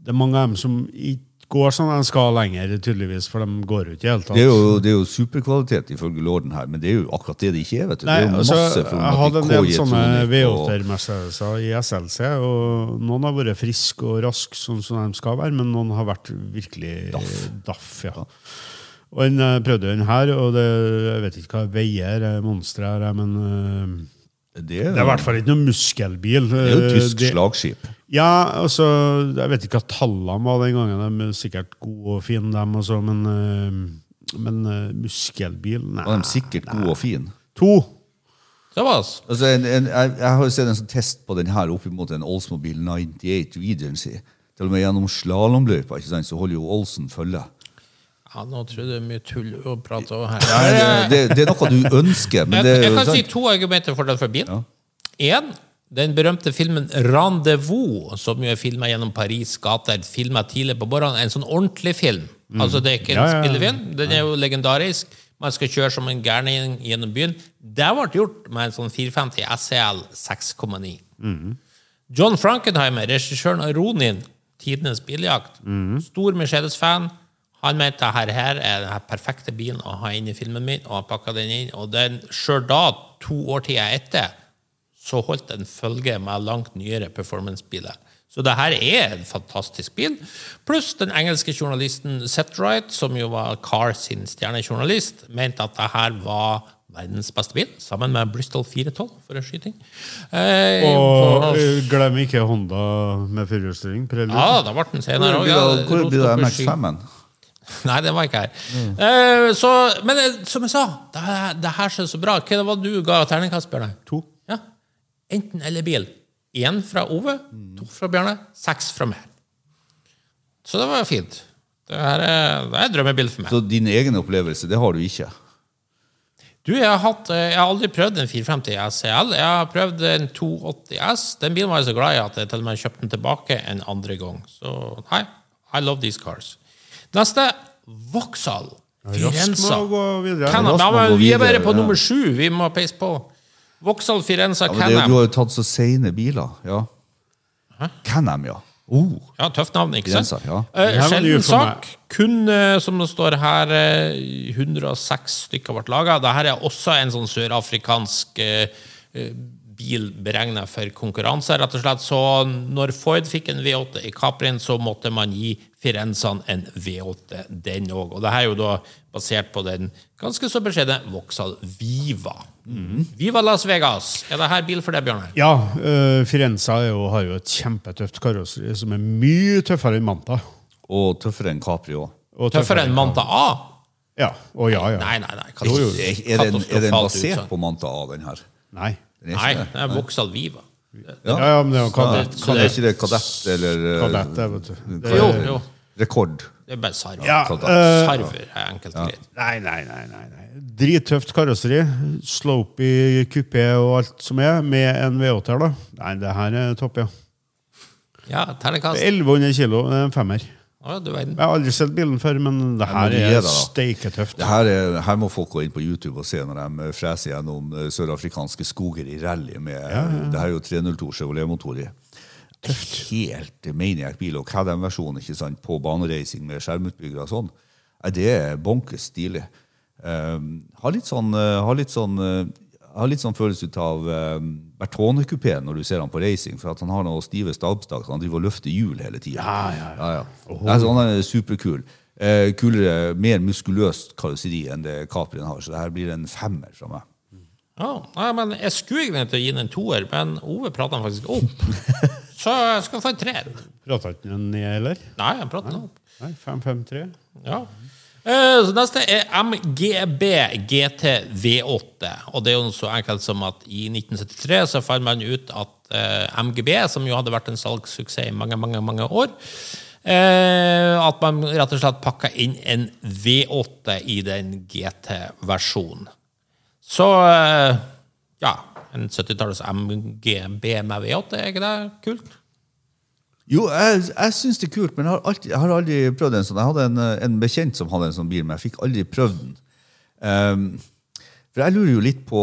Det er mange av dem som ikke går sånn de skal lenger, tydeligvis, for de går jo ikke i hele tatt. Det er jo, det er jo superkvalitet ifølge lorden her, men det er jo akkurat det det ikke er. vet du. Nei, det er jo altså, jeg hadde en del sånne V8-er Mercedeser i SLC, og noen har vært friske og raske, sånn som de skal være, men noen har vært virkelig daff. ja. Og jeg prøvde den her, og det, jeg vet ikke hva veier eh, monsteret er, men eh, Det er, det er i hvert fall ikke noen muskelbil. det er jo Eh, tysk det- slagskip. Ja, altså, jeg vet ikke hva tallene var den gangen. De er sikkert gode og fine, dem også, men, eh, men eh, muskelbil Nei. Var de er sikkert gode og fine. To. Det var Altså, en, en, jeg, jeg har jo sett en sånn test på den her opp mot en Oldsmobile 98 Regency. Til og med gjennom slalåmløypa så holder jo Olsen følge. Ja, nå tror jeg det er mye tull å prate om her. Ja, det, det, det er noe du ønsker, men Jeg, det er jeg kan kan si to argumenter for den forbien. Én, ja. den berømte filmen 'Rendezvous', som jo er filma gjennom Paris gater, filma tidlig på morgenen. En sånn ordentlig film. Altså Det er ikke en Ja, ja, ja. spillefilm. Den er jo legendarisk. Man skal kjøre som en gærning gjennom byen. Det ble gjort med en sånn 450 SEL 6,9. John Frankenheimer, regissøren av Ronin, tidenes biljakt, stor Mercedes-fan. Han mente at her, her er den perfekte bilen å ha inn i filmen min, og han pakka den inn. Og den, sjøl da, to årtier etter, så holdt den følge med langt nyere performancebiler. Så det her er en fantastisk bil. Pluss den engelske journalisten Seth Wright, som jo var Car sin stjernejournalist, mente at det her var verdens beste bil, sammen med Bristol 412 for en skyting. Eh, Og på- eh, glem ikke Honda med firehjulsstyring. ja, da ble den senere det- Hvor blir det rotstopp i sky. MX5-en? Nei, den var ikke her. Eh, så, men eh, som jeg sa, det, det her ser så bra. Hva det var du ga terningkast, Bjørne? To. Ja. Enten eller bil. Én fra Ove, to fra Bjørne, seks fra meg. Så det var fint. Det, her er, det er drømmebil for meg. Så din egen opplevelse, det har du ikke? Du, jeg har, hatt, eh, jeg har aldri prøvd en 450 SCL. Jeg har prøvd en 280 S. Den bilen var jeg så glad i at jeg til og med kjøpte den tilbake en andre gang. Så nei, I love these cars. Neste Vauxhall Firenza. Ja, vi er bare på ja. nummer sju. Vi må peise på. Vauxhall Firenza Ja, det, Can-Am. du har jo tatt så seine biler. Ja. Can-Am, ja. Oh. Ja, tøft navn, ikke sant? Ja. Eh, nye Sjelden sak. Kun, uh, som det står her, uh, 106 stykker ble laga. Dette er også en sånn sørafrikansk uh, eh, bil beregna for konkurranse, rett og slett. Så når Ford fikk en V8 i Caprien, så måtte man gi Firenzaen en V8, den òg. Og det her er jo da basert på den ganske så beskjedne Vauxhall Viva. Viva Las Vegas! Er det her bil for deg, Bjørnar? Ja, Uh, Firenza er jo, har jo et kjempetøft karosseri som er mye tøffere enn Manta. Og tøffere enn Capri òg. Tøffere, Tøffere enn Manta A? Ja, og ja, ja. Nei, nei, nei. Er, den- er den basert på Manta A, den her? Nei. Den er Nei, ikke det er Vauxhall Viva. Ja, ja, men det er jo kadett. så det er ikke det kadett eller eh, Kadett, det, vet du. Det, Jo, jo. rekord? Det er bare sarver. Ja, eh, Sarver er enkelt og greit. nei, nei, nei, nei, nei. Drittøft karosseri. Slopey kupé og alt som er, med en V8 her, da. Nei, det her er topp, ja. Ja, ternekast. 1100 kilo, en femmer. Jeg har aldri sett bilen før, men det her du gi er steiketøft. Her, er, her må folk gå inn på YouTube og se når de eh, freser gjennom eh, sørafrikanske skoger i rally. med Det her er jo 302 Chevrolet-motor i. Helt maniac bil. Og Cadam-versjonen ikke sant, på banereising med skjermutbyggere og sånn. Det er bonkes stilig. Um, har litt sånn, eh, har litt sånn har litt sånn følelse ut av uh, Bertone-kupeen når du ser han på racing, for at han har noen stive stabstak, så han driver og løfter hjul hele tida. Ja, ja, ja. Ja, ja. Altså, han er superkul. Eh, kulere, mer muskuløst karosseri enn det Caprien har, så det her blir en femmer fra meg. Ja, nei, men Jeg skulle egentlig til å gi den en toer, men Ove prata den faktisk opp. Så jeg skal få en treer. Prata ikke den ned, heller? Nei, han prata den opp. Nei, 553. Ja. Eh, Så neste er MGB GT V8. Og det er jo så enkelt som at i 1973 så fant man ut at eh, MGB, som jo hadde vært en salgssuksess i mange, mange, mange år, eh, at man rett og slett pakka inn en V8 i den GT-versjonen. Så ja, en 70-talls MGB med V8, er ikke det kult? Jo, jeg, jeg syns det er kult, men jeg har, alltid, jeg har aldri prøvd en sånn. Jeg hadde en, eh, en bekjent som hadde en sånn bil, men jeg fikk aldri prøvd den. Um, for jeg lurer jo litt på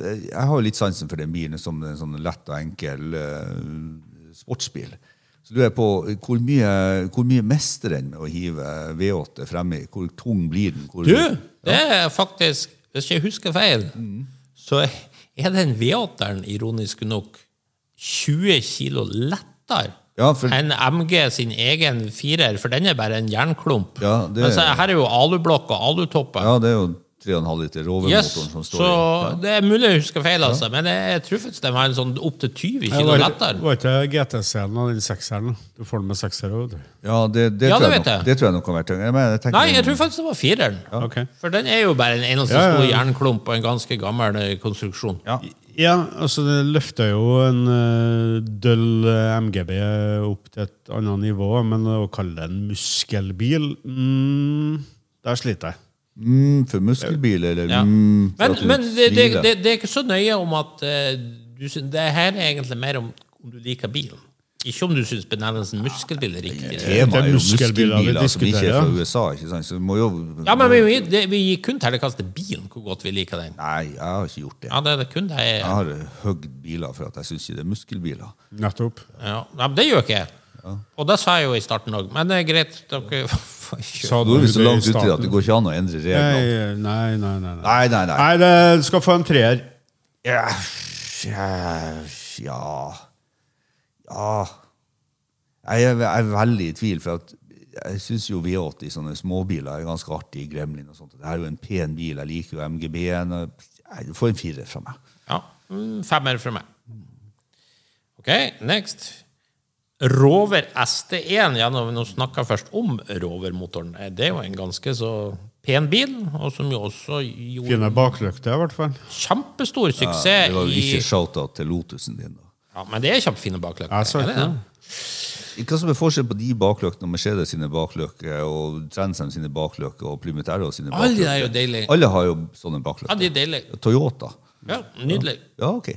Jeg har jo litt sansen for den bilen som en sånn lett og enkel uh, sportsbil. Så lurer jeg på hvor mye, hvor mye mester den med å hive V8 fremme? Hvor tung blir den? Hvor, Du, det er faktisk, hvis jeg husker feil, så er den V8-eren, ironisk nok, 20 kilo lettere Ja, for- En MG sin egen firer, for den er bare en jernklump. Ja, det- Men så her er jo alublokk og alutopper. Ja, det er jo 3,5 liter rovermotoren Yes, som står så i. det er mulig jeg husker feil, altså, men jeg tror faktisk de har en sånn opptil 20 Det var, lettere. var ikke GTC-en og den sekseren? Du får den med sekser òg, du. Ja, det, det, Ja, tror det jeg vet nok, jeg. det tror jeg nok kan være tyngre. Nei, jeg tror faktisk det var fireren. Ok. For den er jo bare en eneste Ja, ja, stor jernklump og en ganske gammel eh, konstruksjon. Ja. Ja, altså det løfter jo en uh, døll eh, MGB opp til et annet nivå, men å kalle det en muskelbil, mm, der sliter jeg. Mm, for muskelbil, eller Ja. mm, for Men, men det, det, det, det er ikke så nøye om at uh, du, Det her er egentlig mer om om du liker bilen. Ikke om du syns benevnelsen muskelbil er riktig. Det er er jo muskelbiler som ikke er fra USA. ikke sant? Så må jo... Ja, men vi, det, vi gir kun terningkast til bilen, hvor godt vi liker den. Nei, jeg har ikke gjort det. Ja, det er kun det jeg har høgd biler for at jeg syns ikke det er muskelbiler. Nettopp. ja. men Det gjør ikke jeg. Og det sa jeg jo i starten òg. Men det er greit. Dere. Sa er vi du så det i langt ute at det går ikke an å endre reglene. Nei, nei, nei. nei, nei. Nei, nei, nei. Nei, det skal få en treer. Ja, ja, ja. Ja. Jeg er, jeg er veldig i tvil, for at jeg syns jo V8 i sånne småbiler er ganske artig i Gremlin. og sånt. Det er jo en pen bil. Jeg liker jo MGB-en. Du får en firer fra meg. Ja, mm, Femmer fra meg. OK, next. Rover ST1. Ja, nå, nå snakka først om Rover-motoren. Eh, Det er jo en ganske så pen bil, og som jo også gjorde Fine baklykter, i hvert fall. kjempestor Ja, suksess det var jo i ikke shout-out til Lotusen din. da. Ja, Men det er kjempefine baklykter. Ja? Hva som er forskjellen på de bakløkene og Mercedes sine bakløkker og Transam sine bakløkker og Plymouth sine Alle er jo deilige. Alle har jo sånne Ja, bakløkker. de er deilige. Toyota. Ja, Nydelig. Ja, ok.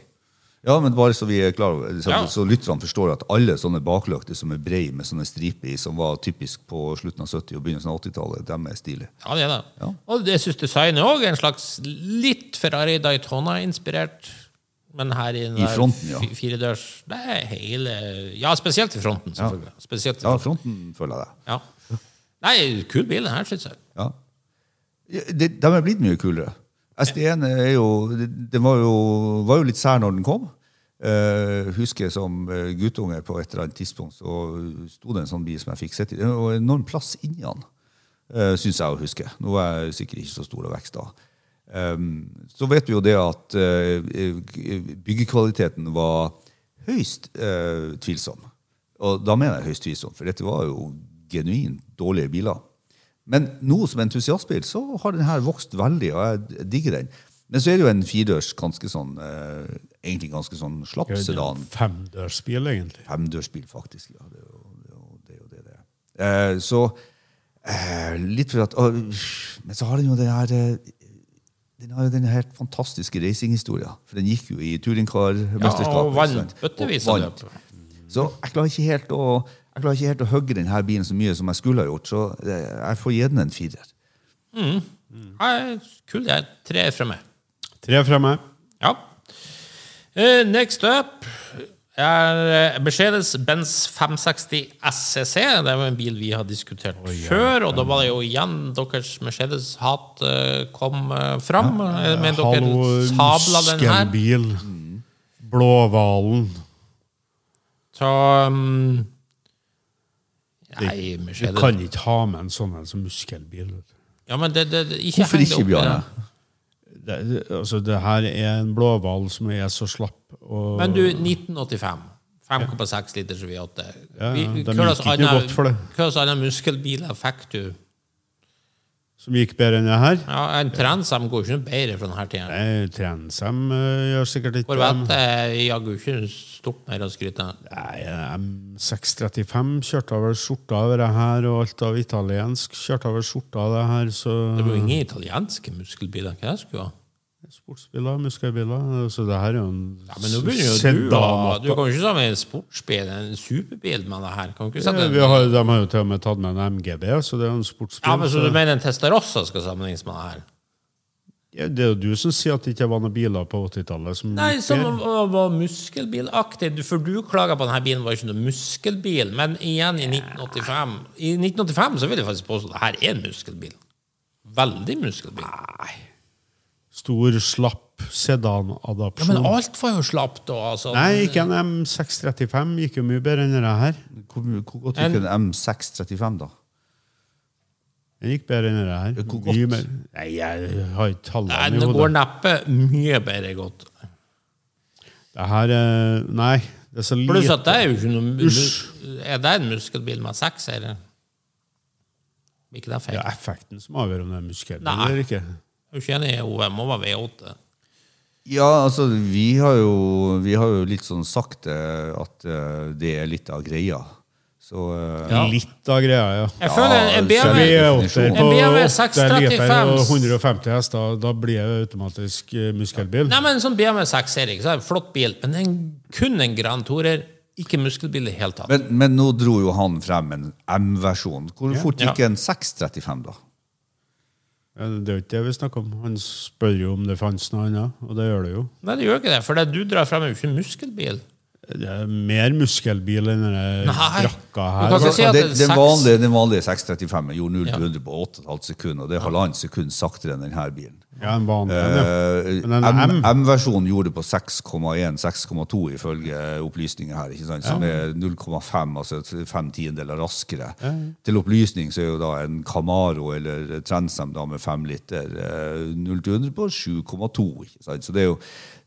Ja, men bare så vi er klar så, Ja. så lytterne forstår at alle sånne baklykter som er brei med sånne striper i, som var typisk på slutten av 70- og begynnelsen av 80-tallet, dem er stilige. Ja, det er det. Ja. Og det syns designet òg er en slags litt Ferrari Daytona-inspirert. Men her i I fronten, ja. firedørs Det er hele Ja, spesielt i fronten, selvfølgelig. Spesielt i Ja, fronten. fronten føler jeg det. Ja. Nei, kul bil, den her, syns jeg. Ja. Ja, det- De er blitt mye kulere. SD1 er jo, det- den var jo, var jo litt sær når den kom. Uh, husker som eh, guttunge på et eller annet tidspunkt så sto det en sånn bil som jeg fikk sett i. Det var enorm plass inni den, uh, syns jeg å huske. Nå er jeg sikkert ikke så stor og vekst da. Um, så vet vi jo det at eh, byggekvaliteten var høyst eh, tvilsom. Og da mener jeg høyst tvilsom, for dette var jo genuint dårlige biler. Men nå som entusiastbil så har den her vokst veldig, og jeg digger den. Men så er det jo en firedørs ganske sånn eh, egentlig ganske sånn slapp sedan. femdørsbil, egentlig. Femdørsbil, faktisk. Ja, det er jo det. Er jo, det, det, er. Eh, så eh, litt for at Men så har den jo den her den har jo den helt fantastiske racinghistorien. For den gikk jo i touringcar-mesterskapet. Ja, og vant bøttevis av løp. Så jeg klarer ikke helt å jeg klarer ikke helt å hogge denne bilen så mye som jeg skulle ha gjort. Så jeg får gi den en firer. Ja, kul, det er tre fra meg. Tre fra meg. Ja. Uh, next up er eh, Mercedes Benz 560 SCC. Det er jo en bil vi har diskutert før, og da var det jo igjen deres Mercedes-hat eh, kom eh, fram. Eh, Men dere Hallo, sabla den her. muskelbil. Blåhvalen. Så um, Nei, Du kan ikke ha med en sånn en som muskelbil. Ja, men det, det, ikke Hvorfor ikke, Bjarne? Det. Altså, det her er en blåhval som er så slapp. Og, Men du, 1985. 5,6 liters V8. Ja, ja, de gikk ikke godt for det. Hva slags muskelbiler fikk du? Som gikk bedre enn det her. Ja, En Transam går ikke noe bedre fra denne tida. Nei, Transam uh, gjør sikkert ikke Corvette jaggu ikke stort mer å skryte av. Nei, M635 kjørte over skjorta over det her, og alt av italiensk kjørte over skjorta av det her, så Det var jo ingen italienske muskelbiler. Hva det skulle være? Sportsbiler, muskelbiler, så det her er jo en Ja, men nå begynner jo du å Du kan jo ikke sammen med en sportsbil, en superbil med det her. Kan ikke sette Ja, en, vi har, de har jo til og med tatt med en MGB, så det er jo en sportsbil. ja, men Så så- du mener en Testarossa skal sammenlignes med det her? Ja, det er jo du som sier at det ikke var noen biler på 80-tallet som Nei, som var, muskelbilaktig. For du klager på at denne bilen var ikke noen muskelbil. Men igjen, i 1985 I 1985 så vil jeg faktisk påstå at dette er en muskelbil. Veldig muskelbil. Stor, slapp sedanadapsjon. Ja. Men alt var jo slapt da. Altså. Nei, ikke en M635 gikk jo mye bedre enn det her. Hvor, hvor godt gikk en M635, da? Den gikk bedre enn det her. Hvor godt? Nei, jeg har ikke tallene i det går neppe mye bedre godt. Det her er Nei, det er så Pluss lite. at det er jo ikke noe Usch. Er det en muskelbil med seks, eller? Ikke det feil? Det er effekten som avgjør om det er muskelbil eller ikke. Er du ikke enig i OM må være V8. Ja, altså, vi har jo, vi har jo litt sånn sagt eh, at eh, det er litt av greia. Så eh, Ja. Litt av greia, ja. Jeg føler en BMW vi V8 på BMW 635. og 150 hester, da blir det automatisk muskelbil. Nei, men sånn BMW 6-serie, så er det en flott bil, men den en- kun en Grand Tourer. Ikke muskelbil i det hele tatt. men, men nå dro jo han frem en M-versjon. Hvor fort Ja. gikk en 635, da? Ja, Det er jo ikke det vi snakker om. Han spør jo om det fantes noe annet, og det gjør det jo. Nei, det gjør ikke det, for det du drar frem, er jo ikke muskelbil. Det er mer muskelbil enn denne brakka her. si den, det den, vanlige, den vanlige 635 gjorde 0 Ja. til 100 på 8,5 sekunder, og det er halvannet sekund saktere enn denne bilen. Ja, en ja. Eh, M- M-versjonen gjorde det på 6,1-6,2 ifølge opplysninger her, ikke sant? som er 0,5, altså fem tiendeler raskere. Til opplysning så er jo da en Camaro eller Transam da med fem liter eh, 0 til 100 på 7,2. ikke sant? Så det er jo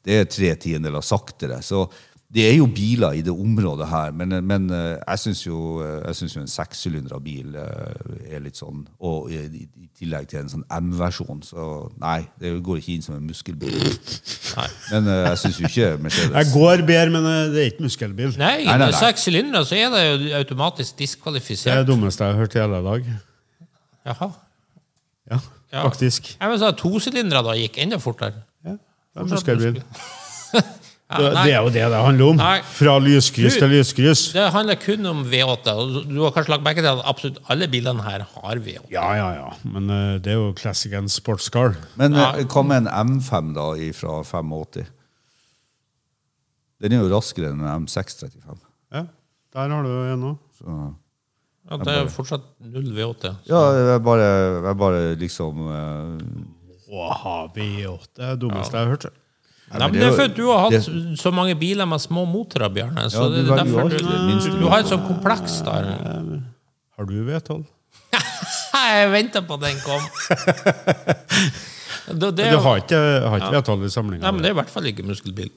det er tre tiendeler saktere. Så det er jo biler i det området her, men, men eh, jeg syns jo, eh, jo en sekssylindra bil eh, er litt sånn Og i, i, tillegg til en sånn M-versjon, så nei, det går ikke inn som en muskelbil. Nei. Men jeg syns jo ikke Mercedes Jeg går bedre, men det er ikke muskelbil. Nei, Nei, nei, med nei. seks sylindere så er det jo automatisk Det er det dummeste jeg har hørt i hele dag. Jaha. Ja, Ja. faktisk. Jeg vil si at tosylindere da gikk enda fortere. Ja, det er muskelbil. Ja, Det, er jo det det handler om. Nei. Fra lyskryss til lyskryss. Det handler kun om V8. Du har kanskje lagt merke til at absolutt alle bilene her har V8. Ja, ja, ja. Men uh, det er jo classic and sports car. Men Ja. eh, hva med en M5 da fra 85? Den er jo raskere enn en M635. Ja, Der har du en òg. Ja, det er fortsatt null V8. Ja, jeg bare, jeg bare liksom eh, Åha, V8 det er det dummeste jeg har hørt. Nei, men det det er for at du har hatt det- så mange biler med små motorer, Bjarne. Så Ja, det du er derfor du, du, du har et sånt kompleks der. Har du V12? Jeg venta på den kom. Det, det, Du har ikke, har ikke V12 i samlinga? Nei, men det er i hvert fall ikke muskelbil.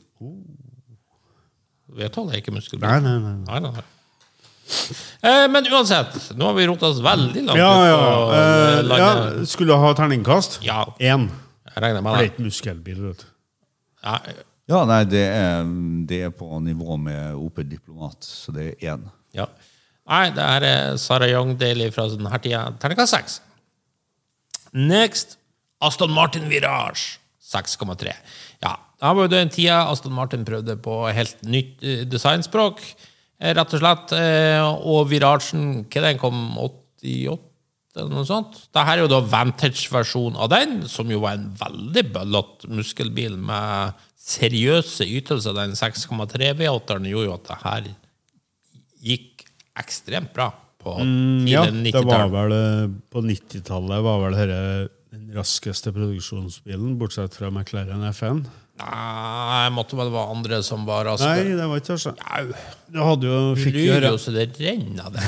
V12 er ikke muskelbil. Nei, nei, nei. Nei, nei, nei. Eh, men uansett, nå har vi rota oss veldig langt Ja, ja. eh, ja. Skulle ha terningkast? Ja. Én. Jeg regner med det er ikke muskelbil. vet du. Ja, nei, det er, det er på nivå med Opel Diplomat, så det er én. ja. Nei, det her er Sarah Young Daily fra denne tida. Terningkast 6. Next Aston Martin Virage 6,3. Ja, da var jo den tida Aston Martin prøvde på helt nytt eh, designspråk, eh, rett og slett. eh, Og Viragen, hva den kom 88 eller noe sånt? Dette er jo da Vantage-versjonen av den, som jo var en veldig bøllete muskelbil med seriøse ytelser. Den 6,3 V8-eren gjorde jo at det her gikk ekstremt bra på Mm, Ja, det var 90-tall. vel eh, På 90-tallet var vel dette den raskeste produksjonsbilen, bortsett fra McLaren FN. Nei, det måtte vel være andre som var raske. Nei, det var ikke det. Au, Du hadde jo fikk lyver gjøre jo så det renner det.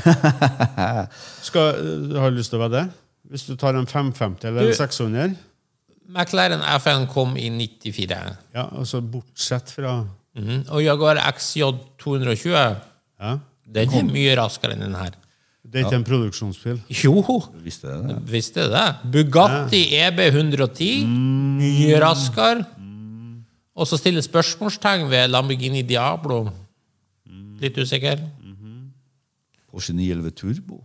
Skal, Har du lyst til å være det? Hvis du tar en 550 eller en Du- 600? McLaren FN kom i 94. Ja, altså bortsett fra Mhm. Og Jaguar XJ 220, ja. den er mye raskere enn den her. Det er ikke en produksjonsbil. Jo, Visste jeg det? visste du det? Bugatti EB 110, mye raskere. Og så stille spørsmålstegn ved Lamborghini Diablo. Litt usikker. Porsche 911 Turbo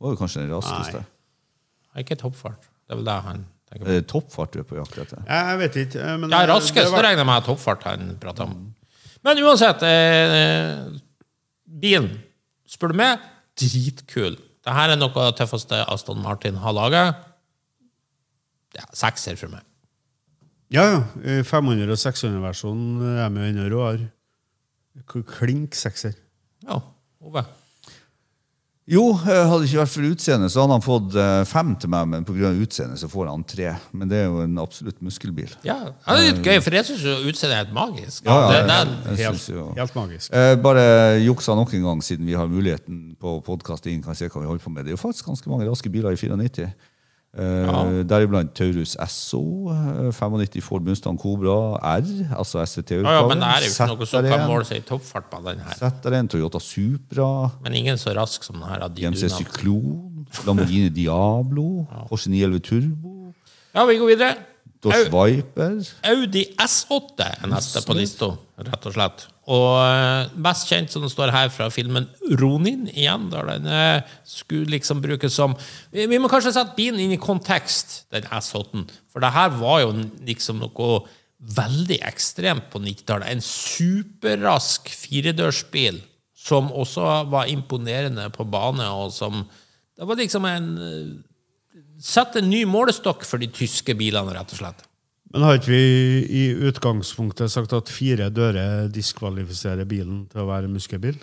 var jo kanskje den raskeste. Nei. ikke toppfart. Det er vel det han tenker på. Er det toppfart du er på jakt etter? Jeg jeg vet ikke. eh, Men Ja, eh, raskest var- regner jeg med er toppfart han prater om. Men uansett eh, Bilen, spør du meg, dritkul. Dette er noe av det tøffeste Aston Martin har laga. Ja, sekser for meg. Ja, ja. 500- og 600-versjonen er med ennå råere. K- Klink sekser. Ja, Ove. Jo, eh, hadde det ikke vært for utseendet, så hadde han fått eh, fem til meg, men pga. utseendet så får han tre. Men det er jo en absolutt muskelbil. Ja, det er litt gøy, for jeg syns utseendet er helt magisk. Ja, ja, det, ja. det, Jeg Helt, jo- helt magisk. Eh, bare juksa nok en gang, siden vi har muligheten på podkast kan se hva vi holder på med. Det er jo faktisk ganske mange raske biler i 94. Eh, Deriblant Taurus SO, eh, 95 Ford Mustang Cobra R, altså ja, SCT-utgaven. ja, men det er jo ikke noe som kan måle seg i toppfart på den her. ZR1, Toyota Supra, Men ingen så rask som den her. GMC Cyklon, Lamborghini Diablo, Porsche 911 Turbo, Ja, vi går videre. Dodge. Viper Audi S8 er neste på lista, rett og slett. Og best mest kjent som det står her fra filmen Ronin igjen, der den eh, skulle liksom brukes som Vi, må kanskje sette bilen inn i kontekst, den S8. For det her var jo liksom noe veldig ekstremt på 90-tallet. En superrask firedørsbil som også var imponerende på bane, og som Det var liksom en eh, Sette en ny målestokk for de tyske bilene, rett og slett. Men har ikke vi i utgangspunktet sagt at fire dører diskvalifiserer bilen til å være muskelbil?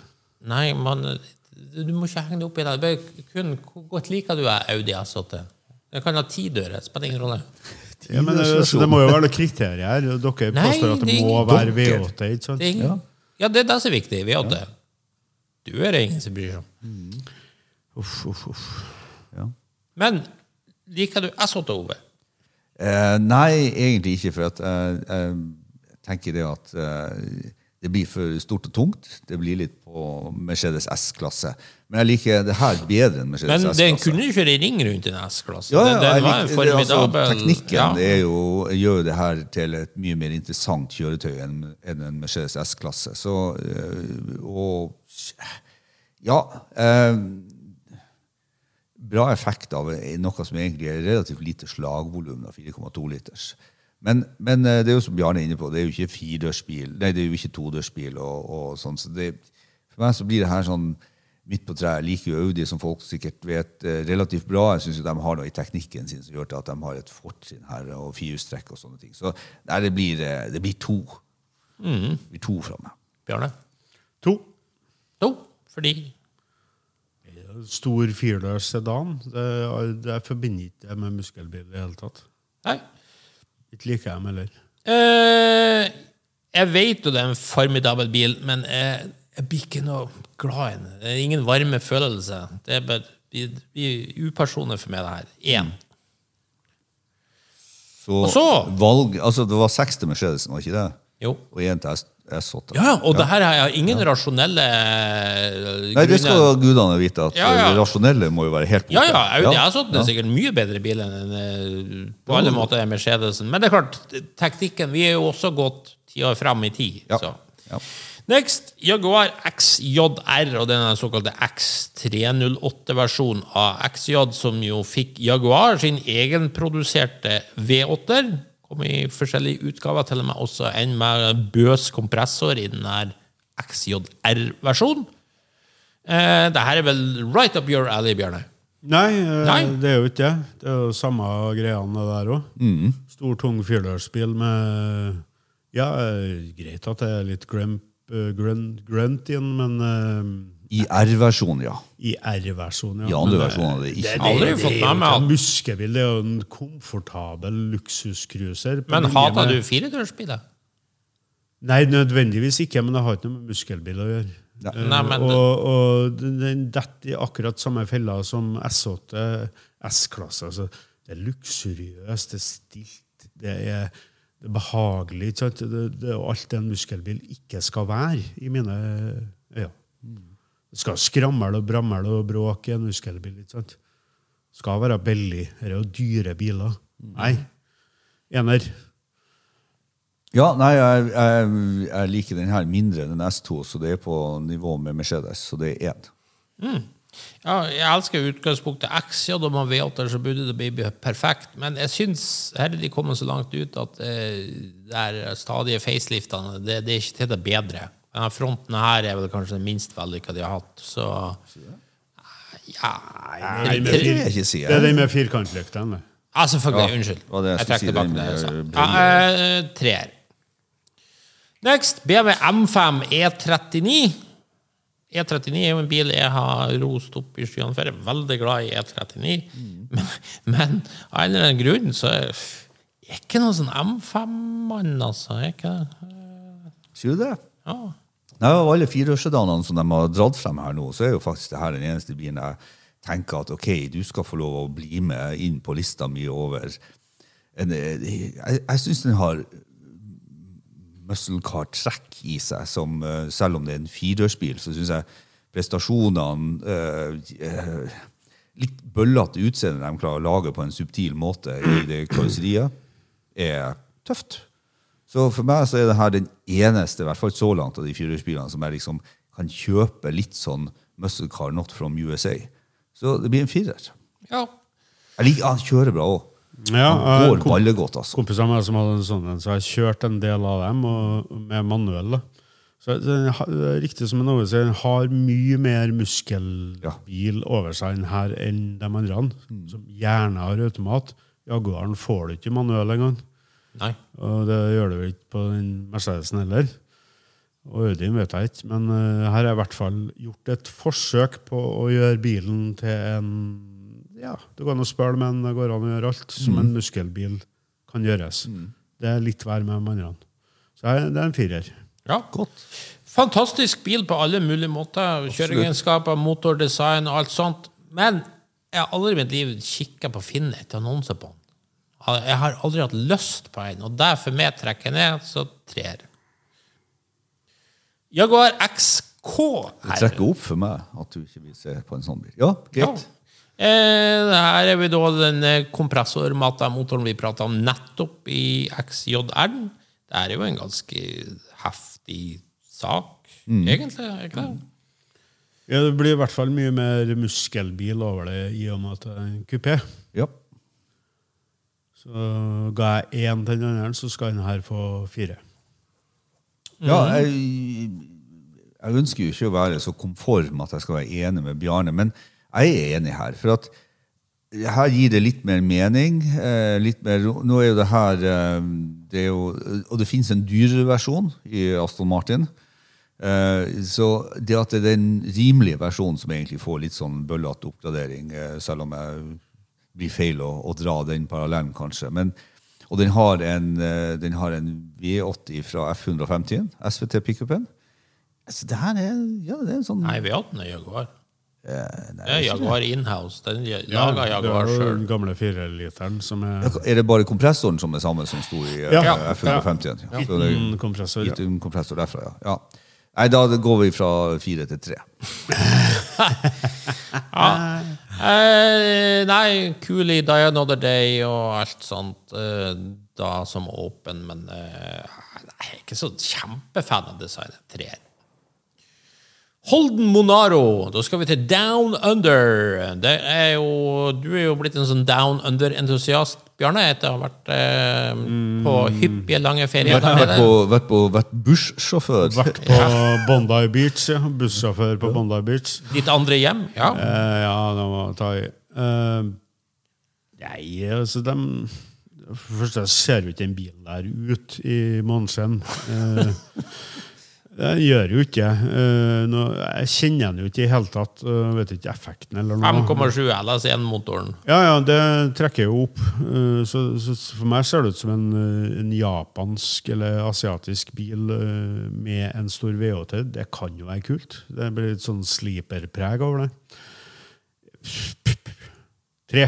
Nei, man, du må ikke henge det opp i det. det. er kun Hvor godt liker du er Audi S8? Den kan ha ti dører, spiller ingen rolle. Ja, men det, det må jo være noen kriterier her. Dere Nei, påstår at det det må ingen- være V8. ikke sant? Det ingen, ja. det er det som er viktig. V8. Du er det ingen som bryr seg om. Uff, uff, uff. ja. Men liker du S8, Ove? Eh, nei, egentlig ikke, for at eh, jeg tenker det at eh, det blir for stort og tungt. Det blir litt på Mercedes S-klasse. Men jeg liker det her bedre enn Mercedes S-klasse. Men den kunne jo kjøre i ring rundt en S-klasse. Ja, ja, Den- den var liker, altså, teknikken ja. er jo, gjør jo det her til et mye mer interessant kjøretøy enn enn en Mercedes S-klasse. Så øh, Og Ja. eh, bra effekt av noe som egentlig er relativt lite slagvolum, da, 4,2 liters. Men, men eh, det er jo som Bjarne er inne på, det er jo ikke firedørsbil, nei, det er jo ikke todørsbil. og, og sånn, så det, For meg så blir det her sånn midt på treet. Jeg liker jo Audi, som folk sikkert vet eh, relativt bra. Jeg syns de har noe i teknikken sin som gjør til at de har et fortrinn her, og firehjulstrekk og sånne ting. Så nei, det, blir, eh, det blir to. Det blir to fra meg. Bjarne? To. To. Fordi Stor firedørs sedan. Det, det jeg forbinder ikke det med muskelbil i det hele tatt. Nei. Ikke liker jeg dem heller. Eh, jeg vet jo det er en formidabel bil, men jeg, jeg blir ikke noe glad i den. Det er ingen varme følelse. Det er bare det blir upersonlig for meg, det her. Én. Så, Og så- valg, altså Det var seks til Mercedesen, var ikke det? Jo. Og én S8. Ja, og det her jeg ingen rasjonelle Nei, det skal gudene vite, at Ja, ja. rasjonelle må jo være helt borte. Ja, ja, Audi Ja, har satt den er sikkert mye bedre bil enn eh, på alle måter er Mercedesen. Men det er klart, teknikken Vi er jo også gått ti år fram i tid. Så. Ja. Next, Jaguar XJR, og den er den såkalte X308-versjonen av XJ, som jo fikk Jaguar sin egenproduserte V8-er. Kom i forskjellige utgaver, til og med også en med bøs kompressor i den her XJR-versjonen. Eh, det her er vel right up your alley, Bjørne? Nei, eh, Nei. det er jo ikke det. Det er jo samme greiene der òg. Stor, tung firedørsbil med Ja, eh, greit at det er litt grump, grunt, grunt inn, men eh, I R-versjon, ja. i R-versjonen. I andre versjonen eh, er det ikke. Det, Aldri det, det fått er jo muskebil, det er jo en komfortabel luksuscruiser. Men hata du du firedørsbiler? Nei, nødvendigvis ikke, men det har ikke noe med muskelbil å gjøre. Ja. Eh, Nei, men- og, og den- detter i akkurat samme fella som S8 S-klasse. Altså, det er luksuriøst, det er stilt, det er, det er behagelig. Ikke sant? Det, det er alt det en muskelbil ikke skal være, i mine øyne. Det skal skramle og bramle og bråke i en muskelbil. ikke sant? Det skal være billig. Dette er jo dyre biler. Nei. Ener. Ja, nei, jeg, jeg, jeg liker den her mindre enn S2, så det er på nivå med Mercedes. Så det er én. Ja, jeg elsker utgangspunktet XJ, og man vet at så burde det bli perfekt. Men jeg syns her er de kommet så langt ut at eh, det er stadige faceliftene det, det er ikke til det bedre. Denne fronten her er vel kanskje den minst vellykka de har hatt. Så ja Nei, Det vil jeg ikke si. Det er den med firkantlykten. det. Ja, selvfølgelig. Ja, Unnskyld. det jeg Jeg trekker si, tilbake det jeg sa. Ja, eh, treer. Next, BMW M5 E39. E39 er jo en bil jeg har rost opp i skyene før. Jeg er veldig glad i E39. Men, men av en eller annen grunn så er jeg ikke noen sånn M5-mann, altså. Jeg er ikke. Sier du det? Ja. Nei, Av alle fireårssedanene som de har dratt frem her nå, så er jo faktisk det her den eneste bilen jeg tenker at ok, du skal få lov å bli med inn på lista mi over en, Jeg, jeg syns den har muscle car-trekk i seg, som eh, selv om det er en firedørsbil, så syns jeg prestasjonene eh, eh, Litt bøllete utseende de klarer å lage på en subtil måte i det karosseriet, er tøft. Så for meg så er det her den eneste, i hvert fall så langt, av de firehjulsbilene som jeg liksom kan kjøpe litt sånn muscle car not from USA. Så det blir en firer. ja. Jeg liker, Han kjører bra òg. Ja, Han går kom- ballegodt, altså. kompiser av meg som hadde en sånn en, så jeg kjørte kjørt en del av dem og, med manuell. da. Så den, det er riktig som en Ove sier, den har mye mer muskelbil over seg enn her enn de andre, som gjerne har automat. Jaguaren får du ikke manuell engang. Nei. Og det gjør det vel ikke på den Mercedesen heller. Og Audien vet jeg ikke, men uh, her er i hvert fall gjort et forsøk på å gjøre bilen til en Ja, det går an å spørre, men det går an å gjøre alt som en muskelbil kan gjøres. Det er litt vær med de andre. Så jeg- det er en firer. Ja. Fantastisk bil på alle mulige måter. Kjøreegenskaper, motordesign og alt sånt. Men jeg har aldri i mitt liv kikka på Finn etter annonser på den. Jeg har aldri hatt lyst på en, og derfor medtrekker trekker jeg ned, så trer. Jaguar XK Det her. trekker opp for meg at du ikke vil se på en sånn bil. Ja, Ja. greit. Eh, her er vi da den kompressormata motoren vi prata om nettopp i XJR. Det er jo en ganske heftig sak, egentlig. er ikke det? Ja, det blir i hvert fall mye mer muskelbil over det i og med at det er en kupé. Ja. Så ga jeg én til den andre, så skal den her få fire. Ja, jeg, jeg ønsker jo ikke å være så konform at jeg skal være enig med Bjarne, men jeg er enig her. For at her gir det litt mer mening. Eh, litt mer, nå er jo det her eh, det er jo, Og det finnes en dyrere versjon i Aston Martin. Eh, så det at det er den rimelige versjonen som egentlig får litt sånn bøllete oppgradering, selv om jeg blir feil å, å dra den parallellen, kanskje. Men, og den har en, eh, den har en V80 fra F150, SVT-pickupen. Altså, det her er, ja, det er en sånn Nei, V18 er Jaguar. eh, nei, Det er Jaguar inhouse. Den laga det Jaguar er Det sjøl. den gamle fireliteren som er Er det bare kompressoren som er samme som sto i eh, Ja. F150? Ja. ja. er liten kompressor. Ja. gitt kompressor derfra, ja. ja. Nei, da går vi fra fire til tre. Eh, nei, Cooley, Die Another Day og alt sånt eh, da som åpen, men eh, jeg er ikke så kjempefan av designet. Treer. Holden Monaro. Da skal vi til Down Under. Det er jo, du er jo blitt en sånn Down Under-entusiast, Bjarne, etter å ha vært eh, på hyppige, lange ferier Vært, vært, på, vært, på, vært bussjåfør. Vært på Bondi Beach, ja. Bussjåfør på Bondi Beach. Ditt andre hjem? Ja. Eh, ja, det må ta i. Eh, nei, altså dem For det første ser jo ikke den bilen der ut i måneskinn. Eh, den gjør jo ikke eh, Jeg kjenner den jo ikke i hele tatt. Jeg vet ikke effekten eller noe. 5,7 LS1-motoren. Ja, ja, det trekker jo opp. Eh, Så, så for meg ser det ut som en, eh, en japansk eller asiatisk bil eh, med en stor V8. Det kan jo være kult. Det blir litt sånn sleeper-preg over det. Tre.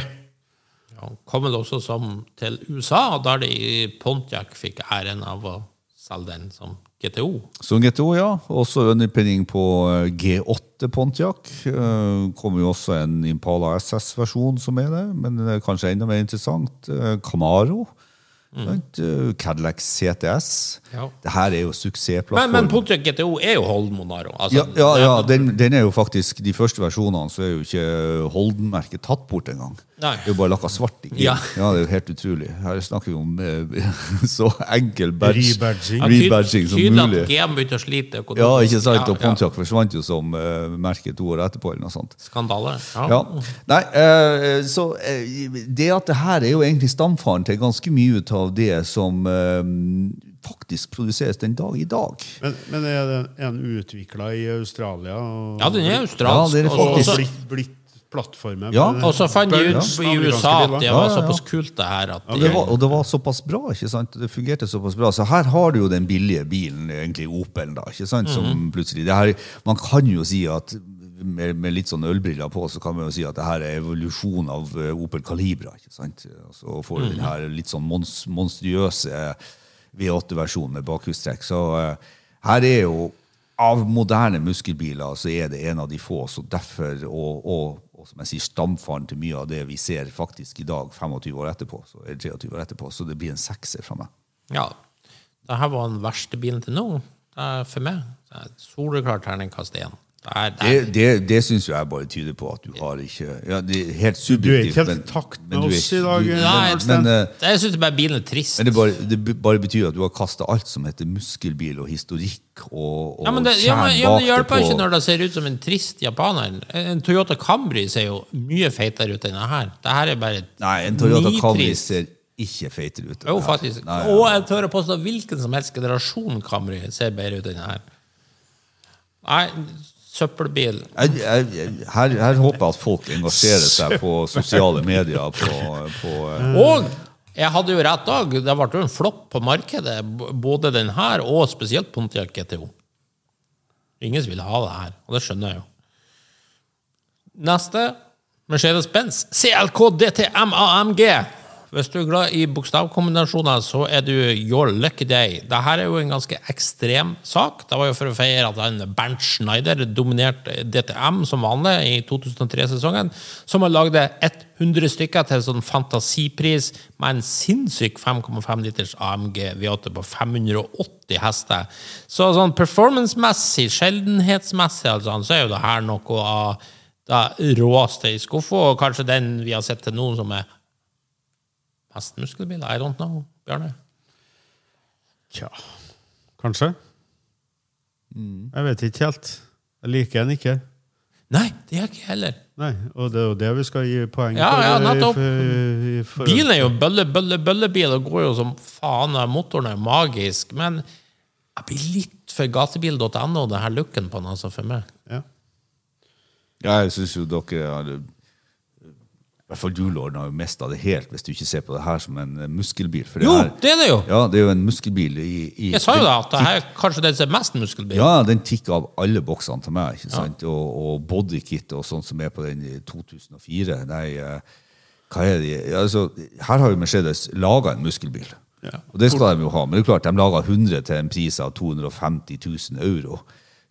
Ja, kom vel også som til USA, der de Pontiac fikk æren av å selge den som GTO. Så GTO, ja. Også underpinning på eh, G8 Pontiac. Eh, kommer jo også en Impala SS-versjon som er det, men kanskje enda mer interessant. Eh, Camaro. Sant? Eh, Cadillac CTS. Ja. Det her er jo Men, suksessplattform. men Pontiac GTO er jo Holden Monaro. Altså, ja, ja, ja den, den er jo faktisk De første versjonene så er jo ikke Holden-merket tatt bort engang. Det er jo bare lakka svart Ikke? Ja. ja, det er jo helt utrolig. Her snakker vi om eh, så enkel badge. Rebadging. Som Tydelig mulig. at GM begynte å slite økonomisk. Ja, ikke sant? Og. Pontiac forsvant jo som uh, merke to år etterpå. eller noe sånt. Skandale. Ja. Ja. Nei, uh, så uh, Det at det her er jo egentlig stamfaren til ganske mye ut av det som eh, faktisk produseres den dag i dag. Men, men er den en utvikla i Australia? Og, Ja, den er australsk. Ja, det er og- og blitt, blitt plattformer? Ja, Og så fant de ut i USA at det var ja, ja. såpass kult, det her. At Og det, var, og det var såpass bra. ikke sant? Det fungerte såpass bra. Så her har du jo den billige bilen, egentlig Opel, da, ikke sant? som plutselig det her, Man kan jo si at med, med litt sånn ølbriller på, så kan man jo si at det her er evolusjon av eh, Opel Calibra. ikke sant? Så får du den her litt sånn mons, monstriøse V8-versjonen med bakhjulstrekk. Så eh, her er jo av moderne muskelbiler så er det en av de få. Så derfor, og, og, og som jeg sier, stamfaren til mye av det vi ser faktisk i dag, 25 år etterpå, så, eller 23 år etterpå, så det blir en sekser fra meg. ja, det her var den verste bilen til nå. Er for meg. Det er Soleklar terningkast én. Det der. det Det, det, syns jeg bare tyder på at du har ikke ja, Det er helt Du er ikke helt i takt med oss i dag. Nei, men, eh, jeg syns bare bilen er trist. Men det bare, det bare betyr at du har kasta alt som heter muskelbil og historikk og, og Ja, men det, ja, men, ja, men det hjelper ikke når det ser ut som en trist japaner. En Toyota Camry ser jo mye feitere ut enn denne her. Det her er bare Nei, en Toyota Camry ser ikke feitere ut. Jo, faktisk. Nei, Og jeg tør å påstå hvilken som helst generasjon Camry ser bedre ut enn denne her. Nei, søppelbil. Jeg, jeg, jeg, her, her håper jeg at folk engasjerer seg på sosiale medier. På, på, eh, Og jeg hadde jo rett dag. Det ble jo en flopp på markedet, både den her og spesielt Pontiac GTO. Ingen som vil ha det her, og det skjønner jeg jo. Neste Mercedes-Benz CLK DTM AMG. Hvis du er glad i bokstavkombinasjoner, så er du your lucky day. Dette er jo en ganske ekstrem sak. Det var jo for å feire at han Bernt Schneider dominerte DTM som vanlig i 2003-sesongen, som har lagd 100 stykker til sånn fantasipris med en sinnssyk 5,5 liters AMG V8 på 580 hester. Så sånn performance-messig, sjeldenhetsmessig, altså, så er jo det her noe av det råeste i skuffa, og kanskje den vi har sett til nå som er Mest muskelbil? I don't know. Bjarne? Tja, kanskje. Jeg vet ikke helt. Jeg liker den ikke. Nei, det gjør ikke jeg heller. Nei, Og det er jo det vi skal gi poeng Ja, for. ja, nettopp. i- i Bilen er jo bølle, bølle, bøllebil og går jo som faen. Motoren er magisk. Men jeg blir litt for gatebil.no, det her looken på den, altså, for meg. Ja. Ja, jeg syns jo dere har hvert fall du, Lorden, har jo mista det helt hvis du ikke ser på det her som en eh, muskelbil. For det Jo, her, det er det jo! ja, det er jo en muskelbil i, i Jeg sa jo da at det her kanskje den som er mest muskelbil. Ja, den tikker av alle boksene til meg. ikke sant? Og, og bodykit og sånt som er på den i 2004. Nei, eh, hva er det? Altså, her har jo Mercedes laga en muskelbil. Ja. Og det skal de jo ha. Men det er klart, de laga 100 til en pris av 250 000 euro.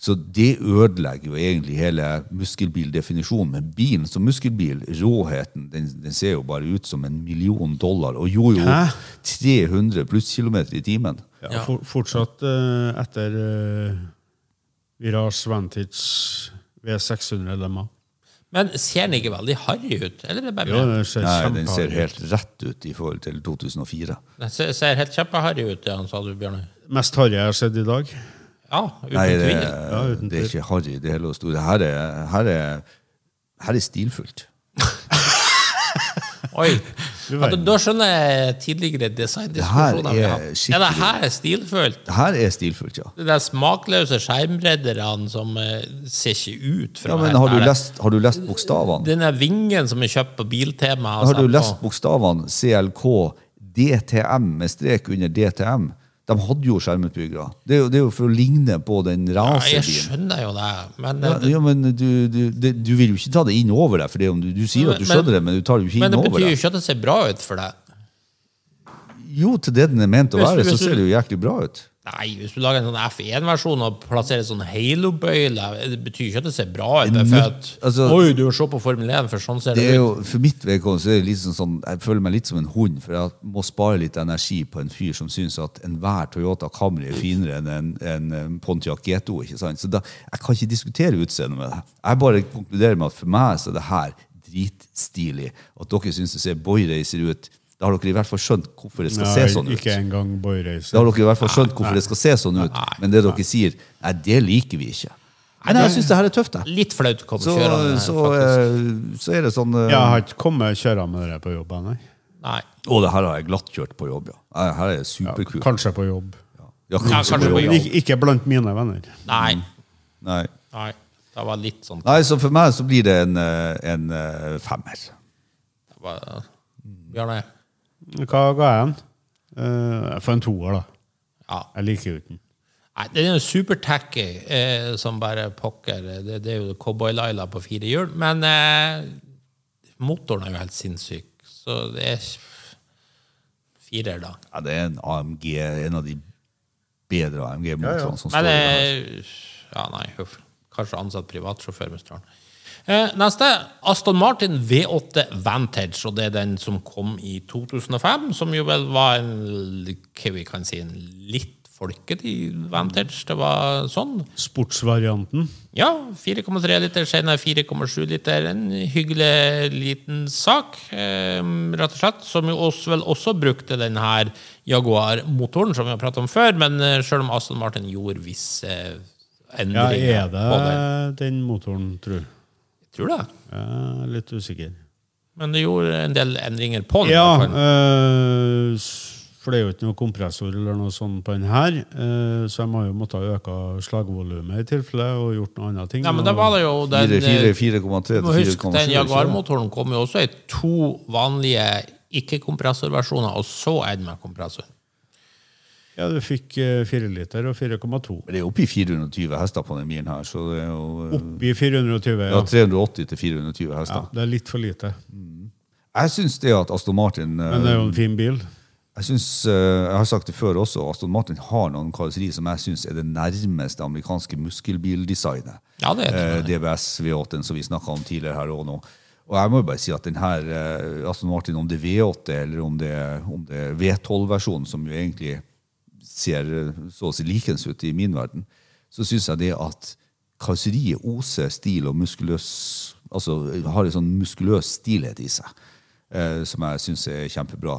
Så det ødelegger jo egentlig hele muskelbildefinisjonen. Men bilen som muskelbil, råheten, den, den ser jo bare ut som en million dollar. Og gjorde jo Hæ? 300 plusskilometer i timen. Ja, Ja. For, fortsatt uh, etter uh, Virage Vantage V600 lemma. Men ser den ikke veldig harry ut? Eller er det bare Jo, den ser Nei, den ser helt rett ut i forhold til 2004. Den ser, ser helt kjempeharry ut, ja, sa du, Bjørne. Mest harry jeg har sett i dag. Ja, uten Nei, det, tvil. Ja, uten det er ikke harry, det hele og store. Her er, her er, her er stilfullt. Oi. Ja, da, da skjønner jeg tidligere designdiskusjoner Det her vi er har hatt. skikkelig- Ja, det her er stilfullt. Det her er stilfullt, ja. De der smakløse skjermredderne som eh, ser ikke ut fra ja men har du, lest, har du lest bokstavene? Den der vingen som er kjøpt på Biltema Har du lest på- bokstavene CLK DTM med strek under DTM? De hadde jo skjermutbyggere. Det det er jo for å ligne på den ja, Jeg skjønner jo det, men, Ja, ja, men du, du, det, du vil jo ikke ta det inn over deg, for det om du, du sier at du Men- skjønner det, men du tar det jo ikke inn over deg. men det betyr jo ikke at det ser bra ut for deg. Jo, til det den er ment å være, så ser det jo jæklig bra ut. Nei, hvis du lager en sånn F1-versjon og plasserer sånn Halo-bøyle, det betyr ikke at det ser bra ut. For at, altså- Oi, du må se på Formel 1, for sånn ser Det det, ut. jo, for mitt vedkommende er det liksom sånn, Jeg føler meg litt som en hund, for jeg må spare litt energi på en fyr som syns at enhver Toyota Camry er finere enn en, en, Pontiac GTO. ikke sant? Så da, Jeg kan ikke diskutere utseendet med det. Jeg bare konkluderer med at for meg så er det her dritstilig. At dere syns det ser boyracer ut. Da har dere i hvert fall skjønt hvorfor det skal Nei, se sånn ut. ikke engang boyracer. Da har dere i hvert fall skjønt hvorfor det skal se sånn ut. Men det dere sier, nei, det liker vi ikke. Nei, nei, jeg syns det her er tøft, jeg. Litt flaut å komme Så, kjørende. så, faktisk. så er det sånn eh, Jeg har ikke kommet kjørende med det på jobb ennå. Og det her har jeg glattkjørt på jobb, ja. Her er superkult. Ja, Kanskje på jobb. Ja, Ja, kanskje kanskje på på jobb. jobb. Ik ikke blant mine venner. Nei. Nei. Nei. Det var litt sånn Nei, så for meg så blir det en, eh, en eh, femmer. det var, Bjarne. Hva ga jeg den? Jeg for en toer, da. Ja. Jeg liker jo ikke den. Nei, den er jo supertacky eh, som bare pokker. Det, det er jo Cowboy-Laila på fire hjul. Men eh, motoren er jo helt sinnssyk. Så det er firer, da. Ja, det er en AMG, en av de bedre AMG-motorene som Men står der. eh, Ja, nei, huff. Kanskje ansatt privatsjåfør med strand. Eh, neste. Aston Martin V8 Vantage, og det er den som kom i 2005. Som jo vel var en hva vi kan si, en litt folkelig Vantage. Det var sånn. Sportsvarianten. Ja, 4,3 liter, senere 4,7 liter. En hyggelig liten sak, eh, rett og slett. Som jo også, vel også brukte den her Jaguar-motoren som vi har pratet om før. Men eh, selv om Aston Martin gjorde visse Ja, endringer er på den. det den motoren, tror jeg? Tror det. Jeg er litt usikker. Men det gjorde en del endringer på den. Ja, eh, s- for det er jo ikke noe kompressor eller noe sånt på den her, Øh, så jeg må jo måtte øke slagvolumet i tilfelle og gjort noe annet ting. ja, men da var det jo den Fire- fire- eh, 4,3 må til huske, 4,7. den? Jaguar-motoren kom jo også i to vanlige ikke-kompressorversjoner, og så en med kompressor. Ja, du fikk eh, 4 liter og 4,2. Men det er oppi 420 hester på den bilen her, så det er jo eh, Oppi 420, ja, ja. 380 til 420 hester. ja. Det er litt for lite. Jeg syns det at Aston Martin eh, Men det er jo en fin bil. Jeg synes, eh, jeg har sagt det før også, Aston Martin har noen karosseri som jeg syns er det nærmeste amerikanske muskelbildesignet. Ja, det er Eh, det. DBS V8-en som vi snakka om tidligere her og nå. Og jeg må jo bare si at den her eh, Aston Martin, om det er V8 eller om det, om det er V12-versjonen, som jo egentlig ser så å si likens ut i min verden, så syns jeg det at karosseriet oser stil og muskuløs Altså har en sånn muskuløs stilhet i seg, eh, som jeg syns er kjempebra.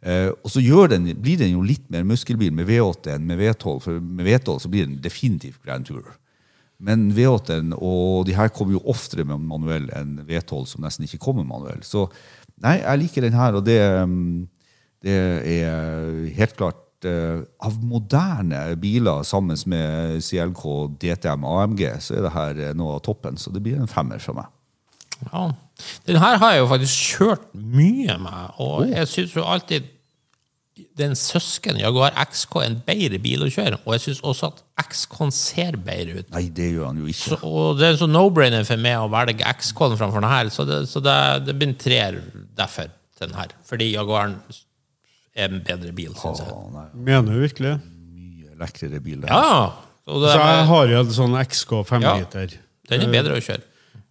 Eh, og så den, blir den jo litt mer muskelbil med V8 enn med V12, for med V12 så blir den definitivt Grand Tour. Men V8-en og de her kommer jo oftere med manuell enn V12, som nesten ikke kommer manuell. Så nei, jeg liker den her, og det, mm, det er helt klart eh, Av moderne biler sammen med CLK, DTM, AMG, så er det her eh, noe av toppen. Så det blir en femmer fra meg. Ja. Den her har jeg jo faktisk kjørt mye med, og jeg syns jo alltid den søsken Jaguar XK er en bedre bil å kjøre, og jeg syns også at XK-en ser bedre ut. Nei, det gjør han jo ikke. Så, og det er en sånn no-brainer for meg å velge XK-en framfor den her, så det, så det, det blir en treer derfor, den her. Fordi Jaguaren er en bedre bil, syns jeg. Å, nei, Mener du virkelig? mye lekrere bil. Ja! Så det, Så jeg har jo en sånn XK 5 Ja. liter. den er bedre å kjøre.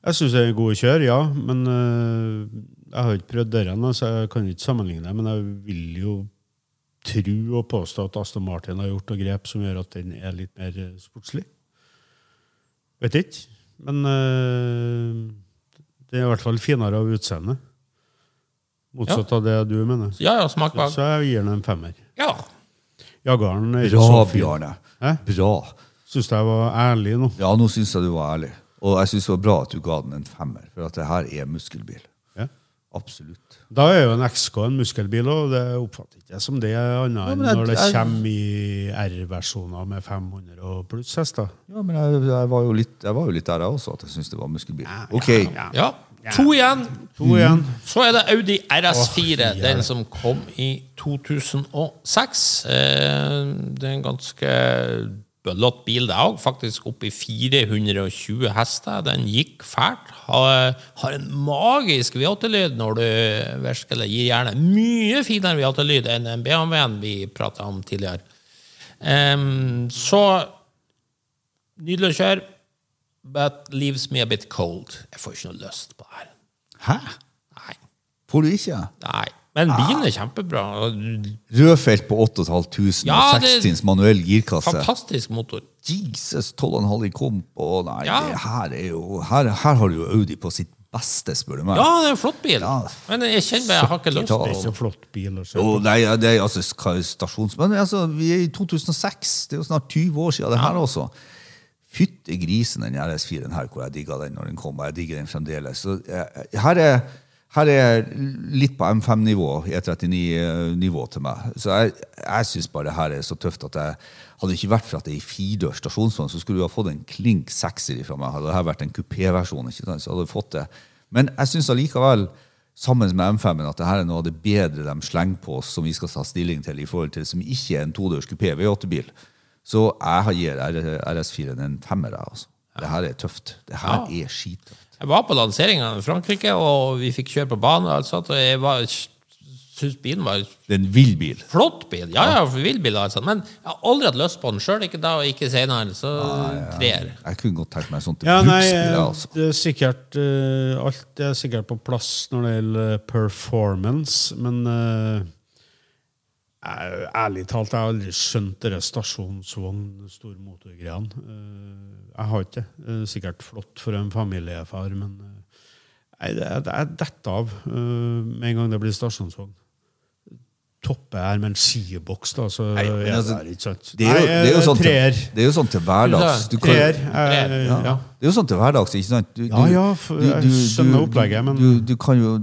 Jeg syns det er god å kjøre, ja. Men øh, jeg har ikke prøvd den, ennå, så jeg kan ikke sammenligne. Men jeg vil jo tro og påstå at Aston Martin har gjort noen grep som gjør at den er litt mer øh, sportslig. Vet ikke. Men øh, det er i hvert fall finere av utseende. Motsatt av det du mener. Ja, ja, smak bak. Så jeg gir den en femmer. Ja. Jagaren er ikke Bra, så fin. Bjarne. Hæ? Bra. Syns jeg var ærlig nå. Ja, nå syns jeg du var ærlig. Og jeg syns det var bra at du ga den en femmer, for at det her er muskelbil. Ja. Absolutt. Da er jo en XK en muskelbil, og det oppfatter ikke jeg som det er annet enn men jeg- når det jeg- kommer i R-versjoner med 500 og pluss hester. Ja, men jeg, jeg, var jo litt, jeg var jo litt der, jeg også, at jeg syntes det var muskelbil. Ok. ja. To igjen. To igjen. Så er det Audi RS4, oh, den som kom i 2006. Eh, det er en ganske bøllete bil, det òg. Faktisk opp i 420 hester. Den gikk fælt. Har, har en magisk V8-lyd når du virkelig gir gjerne mye finere V8-lyd enn den BMW-en vi prata om tidligere. Em, så Nydelig å kjøre, but leaves me a bit cold. Jeg får ikke noe lyst på det her. Hæ? Nei. Får du ikke? Nei. Men bilen er kjempebra. Rødfelt på 8500 Ja, og det- 16 manuell girkasse. Fantastisk motor. Jesus, 12,5 i komp. Å nei, Ja. det her er jo her, her har du jo Audi på sitt beste, spør du meg. Ja, det er en flott bil. Ja. Men jeg kjenner meg, jeg har ikke lyst til Det er så flott bil og Jo, kjøre. nei, det er altså stasjons... Men altså, vi er i 2006. Det er jo snart 20 år siden det her også. Fytte grisen, den RS4-en her, hvor jeg digga den når den kom. og Jeg digger den fremdeles. Så, eh, her, er, her er litt på M5-nivå, E39-nivå til meg. Så jeg, jeg syns bare det her er så tøft at jeg hadde ikke vært for at det er i firedørs stasjonsvogn, så skulle du ha fått en klink sekser fra meg. Hadde det her vært en kupéversjon, så hadde du fått det. Men jeg syns allikevel sammen med M5-en at det her er noe av det bedre de slenger på oss, som vi skal ta stilling til i forhold til det som ikke er en todørs kupé V8-bil. Så jeg gir RS4-en en femmer. Altså. Det her er tøft. Det her Ja. er skittøft. Jeg var på lanseringa i Frankrike, og vi fikk kjøre på banen. Og alt sånt, og jeg var- syns bilen var Det er en vill bil. flott bil. Ja, ja, vill bil, altså. men jeg har aldri hatt lyst på den sjøl. Ikke da, og ikke senere. Så treer. Jeg kunne godt tenkt meg sånt Ja, nei. Altså. det er sikkert uh, Alt er sikkert på plass når det gjelder performance, men eh, jeg- ærlig talt, jeg har aldri skjønt det stasjonsvogn, store motorgreiene. jeg har ikke det. Eh, sikkert flott for en familiefar, men jeg, jeg, det, detter dette av eh, med en gang det blir stasjonsvogn. Topper her med en skiboks, da, så Nei, men er altså, det ikke sant. Det er, jo, det, er jo eh, sånn treer. det er jo sånn til hverdags. Du kan, Treer. det eh, Ja. ja. er jo sånn til hverdags, ikke sant? Du, Ja, ja, jeg skjønner opplegget, men- du, du, kan jo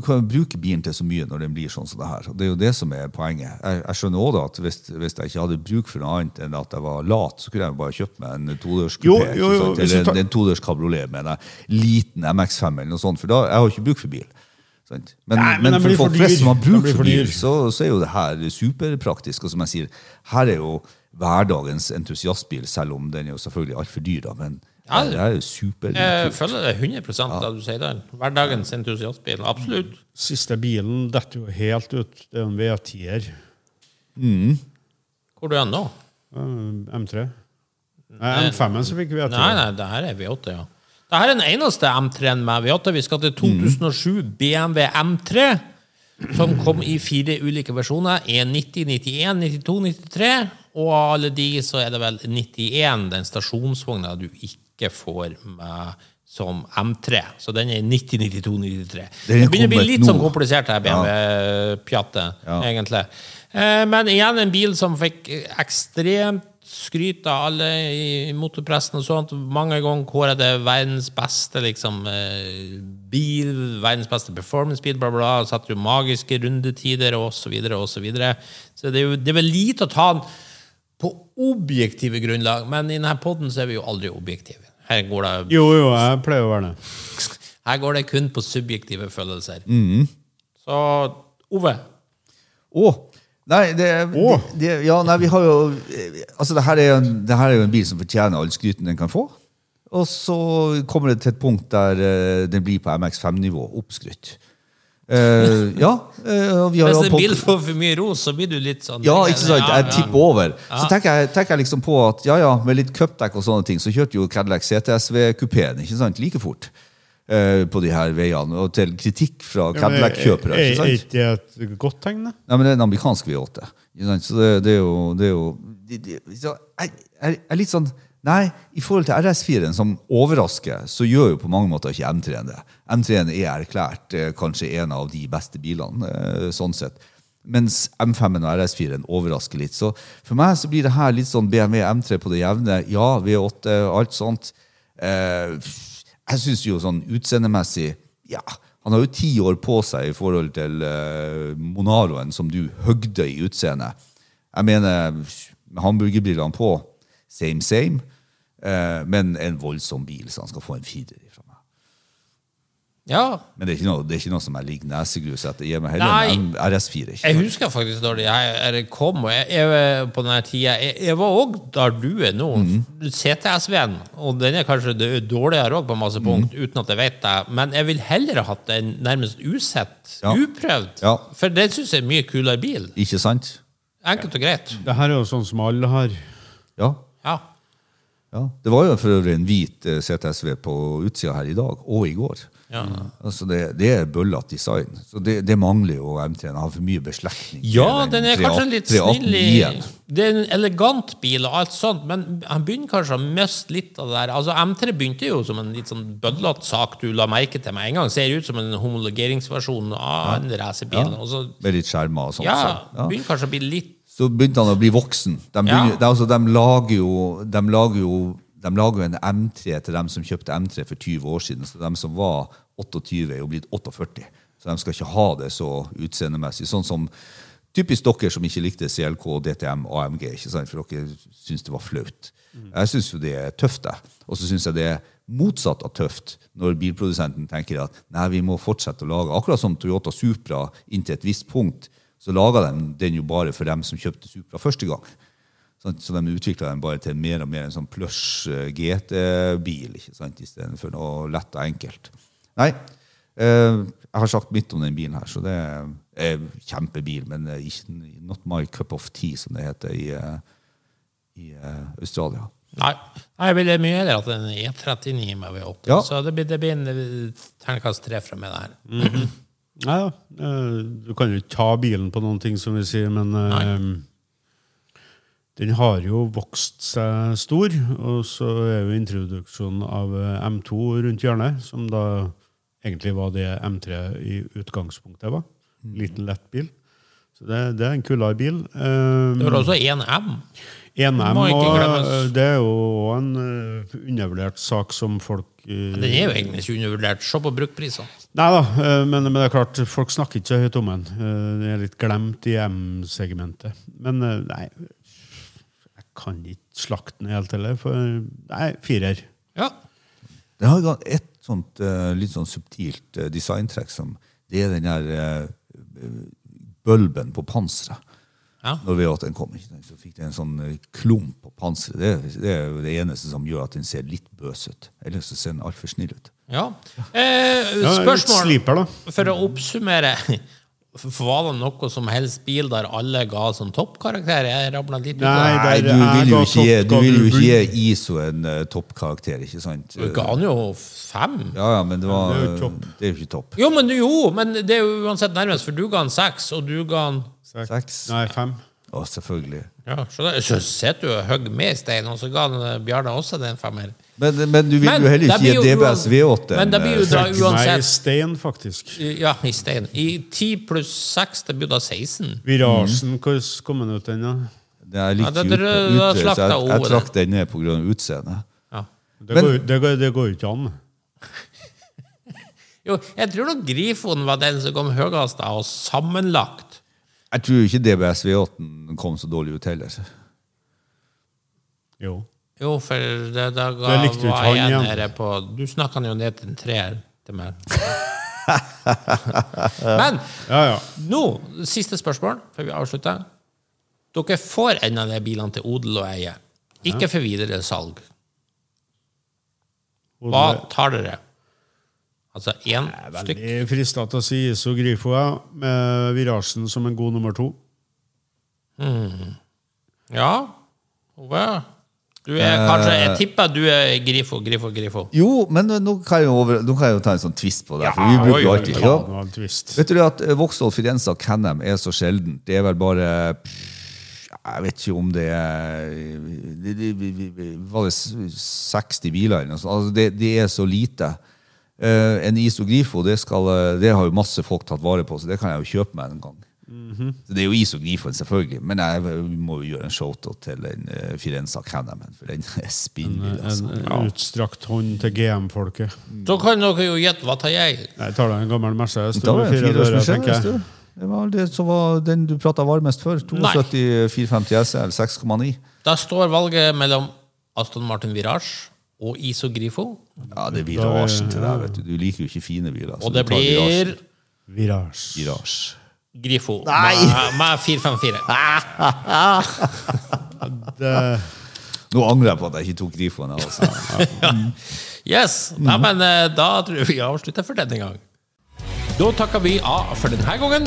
du kan bruke bilen til så mye når den blir sånn som det her. og Det er jo det som er poenget. Jeg, jeg skjønner da at hvis, hvis jeg ikke hadde bruk for noe annet enn at jeg var lat, så kunne jeg bare kjøpt meg en todørs kupé. Eller tar- en, todørs kabriolet med en liten MX5 eller noe sånt. For da jeg har ikke bruk for bil. Sant? Men, Nei, men men, for folk flest som har bruk for bil, så, så er jo det her superpraktisk. Og som jeg sier, her er jo hverdagens entusiastbil, selv om den er jo selvfølgelig altfor dyr. da, Men Ja, det er jo super Jeg føler det 100 av det du sier det. Hverdagens entusiastbil. Absolutt. Siste bilen detter jo helt ut. Det er en V10-er. Hvor er du hen nå? eh, M3. Nei, M5-en så fikk V10. Nei, nei, det her er V8, ja. Det her er den eneste M3-en med V8. Vi skal til 2007 BMW M3, som kom i fire ulike versjoner. 190, 91, 92, 93. Og av alle de så er det vel 91, den stasjonsvogna du ikke får med som M3. Så den er 90, 92, 93. Er Det begynner å bli litt sånn komplisert, her BMW-pjattet, Ja. egentlig. Eh, Men igjen en bil som fikk ekstremt skryt av alle i motorpressen og sånt. Mange ganger kåret det verdens beste liksom, eh, bil, verdens beste performance-bil, bla, bla. Satt jo magiske rundetider og så videre og så videre. Så det er jo det er vel lite å ta den på objektive grunnlag, men i denne poden så er vi jo aldri objektive. Her går det, Jo, jo, jeg pleier å være det. her går det kun på subjektive følelser. Mm. Så Ove, Å! Nei, det, oh. det, det Ja, nei, vi har jo Altså, det her er en, det her er jo en bil som fortjener all skryten den kan få. Og så kommer det til et punkt der eh, den blir på MX5-nivå. Oppskrytt. Eh, ja. Uh, vi har hvis en bil får for mye ros, så blir du litt sånn Ja, ikke sant? Ja, Jeg tipper over. Så tenker jeg, tenker jeg liksom på at ja, ja, med litt cupdekk og sånne ting, så kjørte jo Cadillac CTSV-kupeen ikke sant? like fort eh, på de her veiene. Og til kritikk fra Cadillac-kjøpere. Er er ikke det et godt tegn? Nei, men det er en amerikansk V8. Ikke sant? Så det, det er jo, det er jo det, det, så jeg, jeg jeg er litt sånn Nei, i forhold til RS4-en, som overrasker, så gjør jo på mange måter ikke M3-en det. M3-en er erklært eh, kanskje en av de beste bilene, eh, sånn sett. Mens M5-en og RS4-en overrasker litt. Så for meg så blir det her litt sånn BMW M3 på det jevne. Ja, V8, alt sånt. Eh, jeg syns jo sånn utseendemessig Ja, han har jo ti år på seg i forhold til Monaroen, som du høgde i utseendet. Jeg mener, med hamburgerbrillene på, same, same. Eh, men en voldsom bil, så han skal få en firer fra meg. ja. Men det er ikke noe, det er ikke noe som jeg ligger nesegrus etter. Gi meg heller en RS4. Ikke? Jeg husker faktisk da jeg, kom og jeg, jeg, på denne tida Jeg, jeg var òg der du er nå. mm. CTSV-en. Og den er kanskje dårligere òg på masse punkt, mm. uten at jeg vet det. Men jeg vil heller ha hatt den nærmest usett, Ja. uprøvd. Ja. For den syns jeg er mye kulere bil. Ikke sant? Enkelt og greit. Det her er jo sånn som alle har. Ja. Ja. Ja. Det var jo for øvrig en hvit eh, CTSV på utsida her i dag, og i går. Ja. Altså det, det er bøllete design. Så det, det mangler jo M3-en. Har for mye beslektning. Ja, den er kanskje litt 318 snill i. Det er en elegant bil og alt sånt, men han begynner kanskje å miste litt av det der. Altså, M3 begynte jo som en litt sånn bøllete sak du la merke til med en gang. Ser ut som en homologeringsversjon av en racerbil. Ja. så- Med litt skjermer og sånt. Ja, så, ja. begynner kanskje å bli litt så begynte han å bli voksen. De, begynner, de, altså, de, lager jo, de, lager jo, de lager jo en M3 til dem som kjøpte M3 for 20 år siden. Så de som var 28, er jo blitt 48. Så de skal ikke ha det så utseendemessig. Sånn som typisk dere som ikke likte CLK, DTM, AMG, ikke sant? for dere syns det var flaut. Jeg syns jo det er tøft, jeg. Og så syns jeg det er motsatt av tøft når bilprodusenten tenker at nei, vi må fortsette å lage. Akkurat som Toyota Supra inntil et visst punkt, så laga de den jo bare for dem som kjøpte Supra første gang. Sånn, så de utvikla den bare til mer og mer en sånn plush eh, GT-bil istedenfor noe lett og enkelt. Nei, eh, jeg har sagt mitt om den bilen her, så det er kjempebil, men ikke, not my cup of tea, som det heter i, eh, i Australia. Nei. Nei, jeg ville mye heller hatt en E39 med V8. Ja. Så det blir, det blir en terningkast tre fra meg der. Nei da. eh, Du kan jo ikke ta bilen på noen ting, som vi sier, men eh, den har jo vokst seg stor. Og så er jo introduksjonen av eh, M2 rundt hjørnet, som da egentlig var det M3 i utgangspunktet var. Liten, lett bil. Så det, det er en kulere bil. Um, Det var også 1M. 1M, og eh, det er jo en eh, undervurdert sak som folk uh, Den er jo egentlig ikke undervurdert. Se på bruktprisene. Nei da, eh, men, men det er klart, folk snakker ikke så høyt om den. Eh, Den er litt glemt i M-segmentet. Men eh, nei, jeg kan ikke slakte den helt heller, for nei, firer. Ja. Den har jo et sånt litt sånn subtilt designtrekk som det er den der bølben på panseret. Ja. Når V8-en kom, så fikk den en sånn eh, klump på panseret. Det, det er jo det eneste som gjør at den ser litt bøs ut. Ellers så ser den altfor snill ut. ja. Eh, spørsmål Sliper, for å oppsummere. Var det noe som helst bil der alle ga som toppkarakter? Jeg ramla litt ut Nei, du vil jo ikke gi, du vil jo ikke gi ISO en uh, toppkarakter, ikke sant? Du ga han jo fem. Ja, ja, men det var Det er jo topp. Det er jo ikke topp. Jo, men, jo, men det er jo uansett nærmest, for du ga han seks, og du ga han Seks. Nei, fem. Å, selvfølgelig. Ja, så, sitter du og hogger med i stein, og så ga eh, Bjarne også den femmer. Men, men du vil Men jo heller ikke gi DBS V8 Men det blir jo en, da eh, Meg i stein, faktisk. Ja, i stein. I 10 pluss 6, det blir da 16. Virasen, hvordan kom den ut den, da? det er litt Ja, det- det- ut, ut, jeg, jeg, jeg trakk den ned pga. utseendet. Ja. Det, Men- går, det, går, det går jo ikke an. Jo, jeg tror nok Grifoen var den som kom høyest av oss sammenlagt. Jeg tror ikke DBS V8 kom så dårlig ut heller. Jo. Jo, for det, da ga, Det likte var han jeg nede på Du snakka jo ned til en treer til meg. Men Ja, ja. nå, siste spørsmål før vi avslutter. Dere får en av de bilene til odel og eie. Ikke for videre salg. Hva tar dere? Altså én stykk? Veldig frista til å si Iso Grifo, ja, med virasjen som en god nummer to. Ja. Ove? Du er kanskje Jeg tipper du er Grifo, Grifo, Grifo. Jo, men nå kan jeg jo, over, nå kan jeg jo ta en sånn twist på det. for vi bruker jo alltid ja. Vet du at eh, Vauxhall Firenze og Canham er så sjelden. Det er vel bare Jeg vet ikke om det er Var det 60 biler eller noe sånt? Altså det, det er så lite. Eh, en Iso Grifo, det, skal, eh, det har jo masse folk tatt vare på, så det kan jeg jo kjøpe meg en gang. Så Det er jo Iso Grifoen, selvfølgelig, men jeg må jo gjøre en shoutout til den uh, Firenze Canhamen, for den er spinnvill. Altså. En utstrakt hånd til GM-folket. Så kan dere jo gjette hva tar jeg. Jeg tar da en gammel Mercedes. Da var det fire fire tenker jeg. Det var det som var den du prata varmest for. 72 450 SL 6,9. Da står valget mellom Aston Martin Virage og Iso Grifo. Ja, det er virasjen til deg, vet du. Du liker jo ikke fine biler. så Og det du tar virasjen. blir Virage. Virasje. Grifo Nei! med, med 454. Det, Nå angrer jeg på at jeg ikke tok Grifoen. Altså. Yes, Nei, men eh, Da tror jeg vi avslutter for denne gang. Da takker vi A for denne gangen.